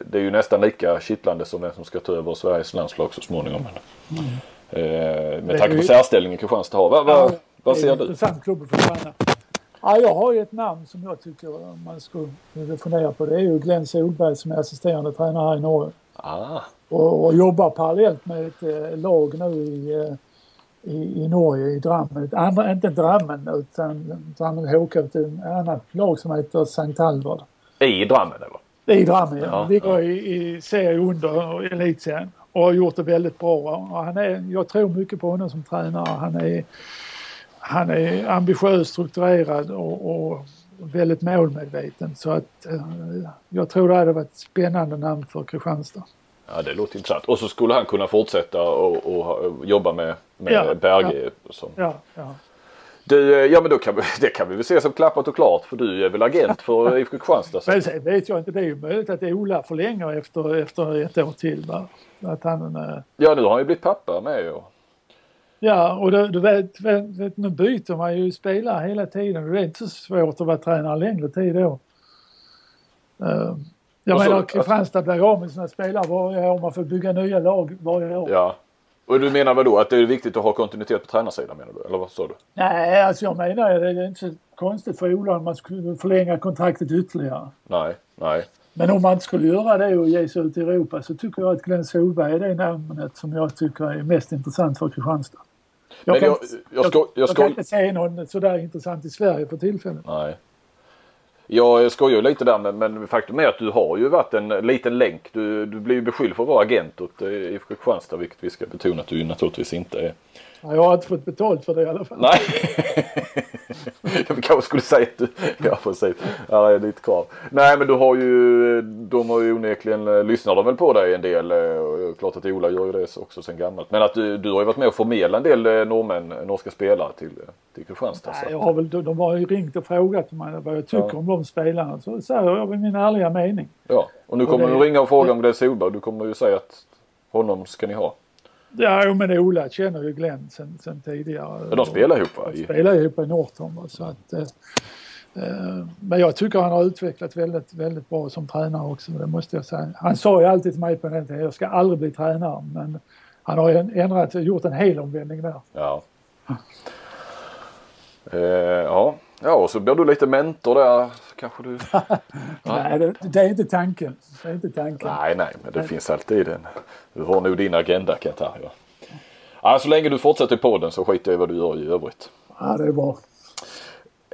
det är ju nästan lika kittlande som vem som ska ta över Sveriges landslag så småningom. Mm. Eh, med tanke på särställningen Kristianstad har. Va, va, ja, vad ser du? Intressant klubb träna. Ja, jag har ju ett namn som jag tycker man skulle fundera på. Det är ju Glenn Solberg som är assisterande tränare här i Norge. Ah. Och, och jobbar parallellt med ett eh, lag nu i, eh, i, i Norge, i Drammen. Andra, inte Drammen utan Drammen HK, ett annat lag som heter Sankt Halvard. I Drammen eller? I Drammen ja. ja Ligger ja. i, i serie under elitserien och har gjort det väldigt bra. Och han är, jag tror mycket på honom som tränare. Han är han är ambitiös, strukturerad och, och väldigt målmedveten. Så att eh, jag tror det hade varit ett spännande namn för Kristianstad. Ja det låter intressant. Och så skulle han kunna fortsätta och, och, och jobba med, med ja, Berge. Ja, som... ja, ja. Du, eh, ja men då kan vi, <laughs> det kan vi väl se som klappat och klart för du är väl agent för <laughs> IFK Kristianstad? Men sen vet jag inte, det är ju möjligt att Ola förlänger efter, efter ett år till. Va? Att han. Ja nu har han ju blivit pappa med. Och... Ja, och du, du vet, vet, nu byter man ju spelare hela tiden. Det är inte så svårt att vara tränare längre tid då. Uh, jag och menar, Kristianstad blir av med sina spelare varje år. Man får bygga nya lag varje år. Ja. Och du menar väl då att det är viktigt att ha kontinuitet på tränarsidan menar du? Eller vad sa du? Nej, alltså jag menar det är inte så konstigt för Ola om man skulle förlänga kontraktet ytterligare. Nej, nej. Men om man inte skulle göra det och ge sig ut i Europa så tycker jag att Glenn Solberg är det namnet som jag tycker är mest intressant för Kristianstad. Jag, kan, jag, jag, ska, jag, ska... jag, kan inte se någon sådär intressant i Sverige för tillfället. Nej. Jag skojar lite där men, men faktum är att du har ju varit en liten länk. Du, du blir ju beskylld för att vara agent åt IFK Kristianstad vilket vi ska betona att du naturligtvis inte är. Ja, jag har inte fått betalt för det i alla fall. Nej. <laughs> jag kanske skulle säga att du, ja precis, här är ditt krav. Nej men du har ju, de har ju onekligen, lyssnar de väl på dig en del. Och klart att Ola gör ju det också sen gammalt. Men att du, du har ju varit med och förmedla en del eh, norrmän, norska spelare till, till Kristianstad. Nej, jag har väl, de har ju ringt och frågat mig vad jag tycker ja. om de spelarna. Så säger jag min ärliga mening. Ja, och nu kommer och det, du ringa och fråga om det är Solberg. Du kommer ju säga att honom ska ni ha. Ja, men Ola känner ju Glenn sen, sen tidigare. Ja, de spelar ihop va? De spelar ihop i Norton. Så att, eh, eh, men jag tycker han har utvecklat väldigt, väldigt bra som tränare också, det måste jag säga. Han sa ju alltid till mig på den tiden, jag ska aldrig bli tränare, men han har ändrat, gjort en hel omvändning där. Ja. Eh, ja. Ja, och så blir du lite mentor där kanske du? <laughs> nej, det, det, är inte tanken. Det är inte tanken. Nej, nej, men det nej. finns alltid en. Du har nog din agenda ta. Ja. Ja, så länge du fortsätter på den så skiter jag i vad du gör i övrigt. Ja, det är bra.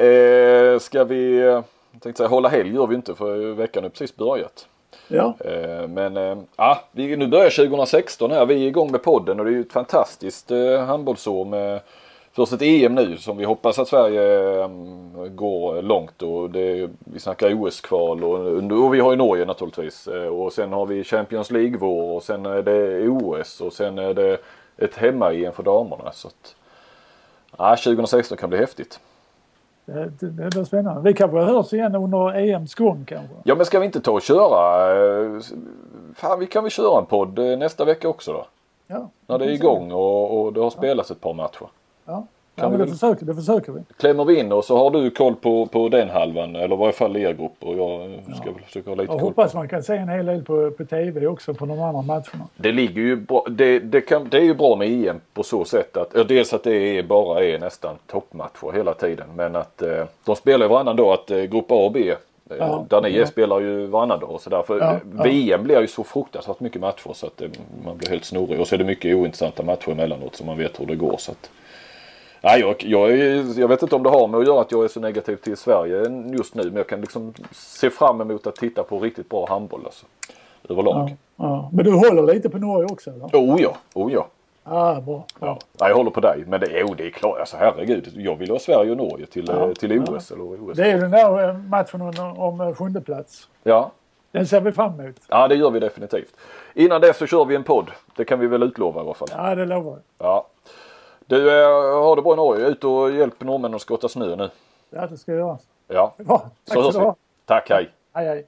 Eh, ska vi, jag tänkte säga hålla helg gör vi inte för veckan har precis börjat. Ja. Eh, men eh, ja, vi, nu börjar 2016 här. Vi är igång med podden och det är ju ett fantastiskt eh, handbollsår med först ett EM nu som vi hoppas att Sverige um, går långt och det, vi snackar OS-kval och, och vi har ju Norge naturligtvis eh, och sen har vi Champions League-vår och sen är det OS och sen är det ett hemma-EM för damerna så att ja, 2016 kan bli häftigt. Det, det, det blir spännande. Vi kanske hörs igen under EMs gång kanske? Ja men ska vi inte ta och köra? Eh, fan vi kan väl köra en podd eh, nästa vecka också då? Ja. När det är igång och, och det har spelats ett par matcher. Ja, ja men det försöker, det försöker vi. Klämmer vi in och så har du koll på, på den halvan eller i varje fall er grupp och jag ska ja. försöka ha lite jag koll. hoppas man kan se en hel del på, på TV också på de andra matcherna. Det ligger ju bra, det, det, kan, det är ju bra med EM på så sätt att dels att det är, bara är nästan toppmatcher hela tiden men att eh, de spelar varannan dag att eh, grupp A och B eh, Ja, där ni ja. spelar ju varannan dag och sådär. För ja, VM blir ju så fruktansvärt mycket matcher så att det, man blir helt snorig. Och så är det mycket ointressanta matcher emellanåt så man vet hur det går. Så att, Nej, jag, jag, jag, vet inte om det har med att göra att jag är så negativ till Sverige just nu. Men jag kan liksom se fram emot att titta på riktigt bra handboll alltså. Överlag. Ja, ja. Men du håller lite på Norge också eller? Oh ja, oh ja. Ah, bra. Ja. ja. jag håller på dig. Men det, oh, det är klart, alltså herregud. Jag vill ha Sverige och Norge till, ja, till OS. Eller OS. Det är ju den där eh, matchen om, om eh, sjunde plats. Ja. Den ser vi fram emot. Ja, det gör vi definitivt. Innan det så kör vi en podd. Det kan vi väl utlova i alla fall. Ja, det lovar jag. Ja. Du, eh, har det bra i Norge. Ut och hjälp norrmännen att skotta snö nu. Ja, det ska jag göra. Ja, Bra. Tack så hörs vi. Tack, hej. Hej, hej.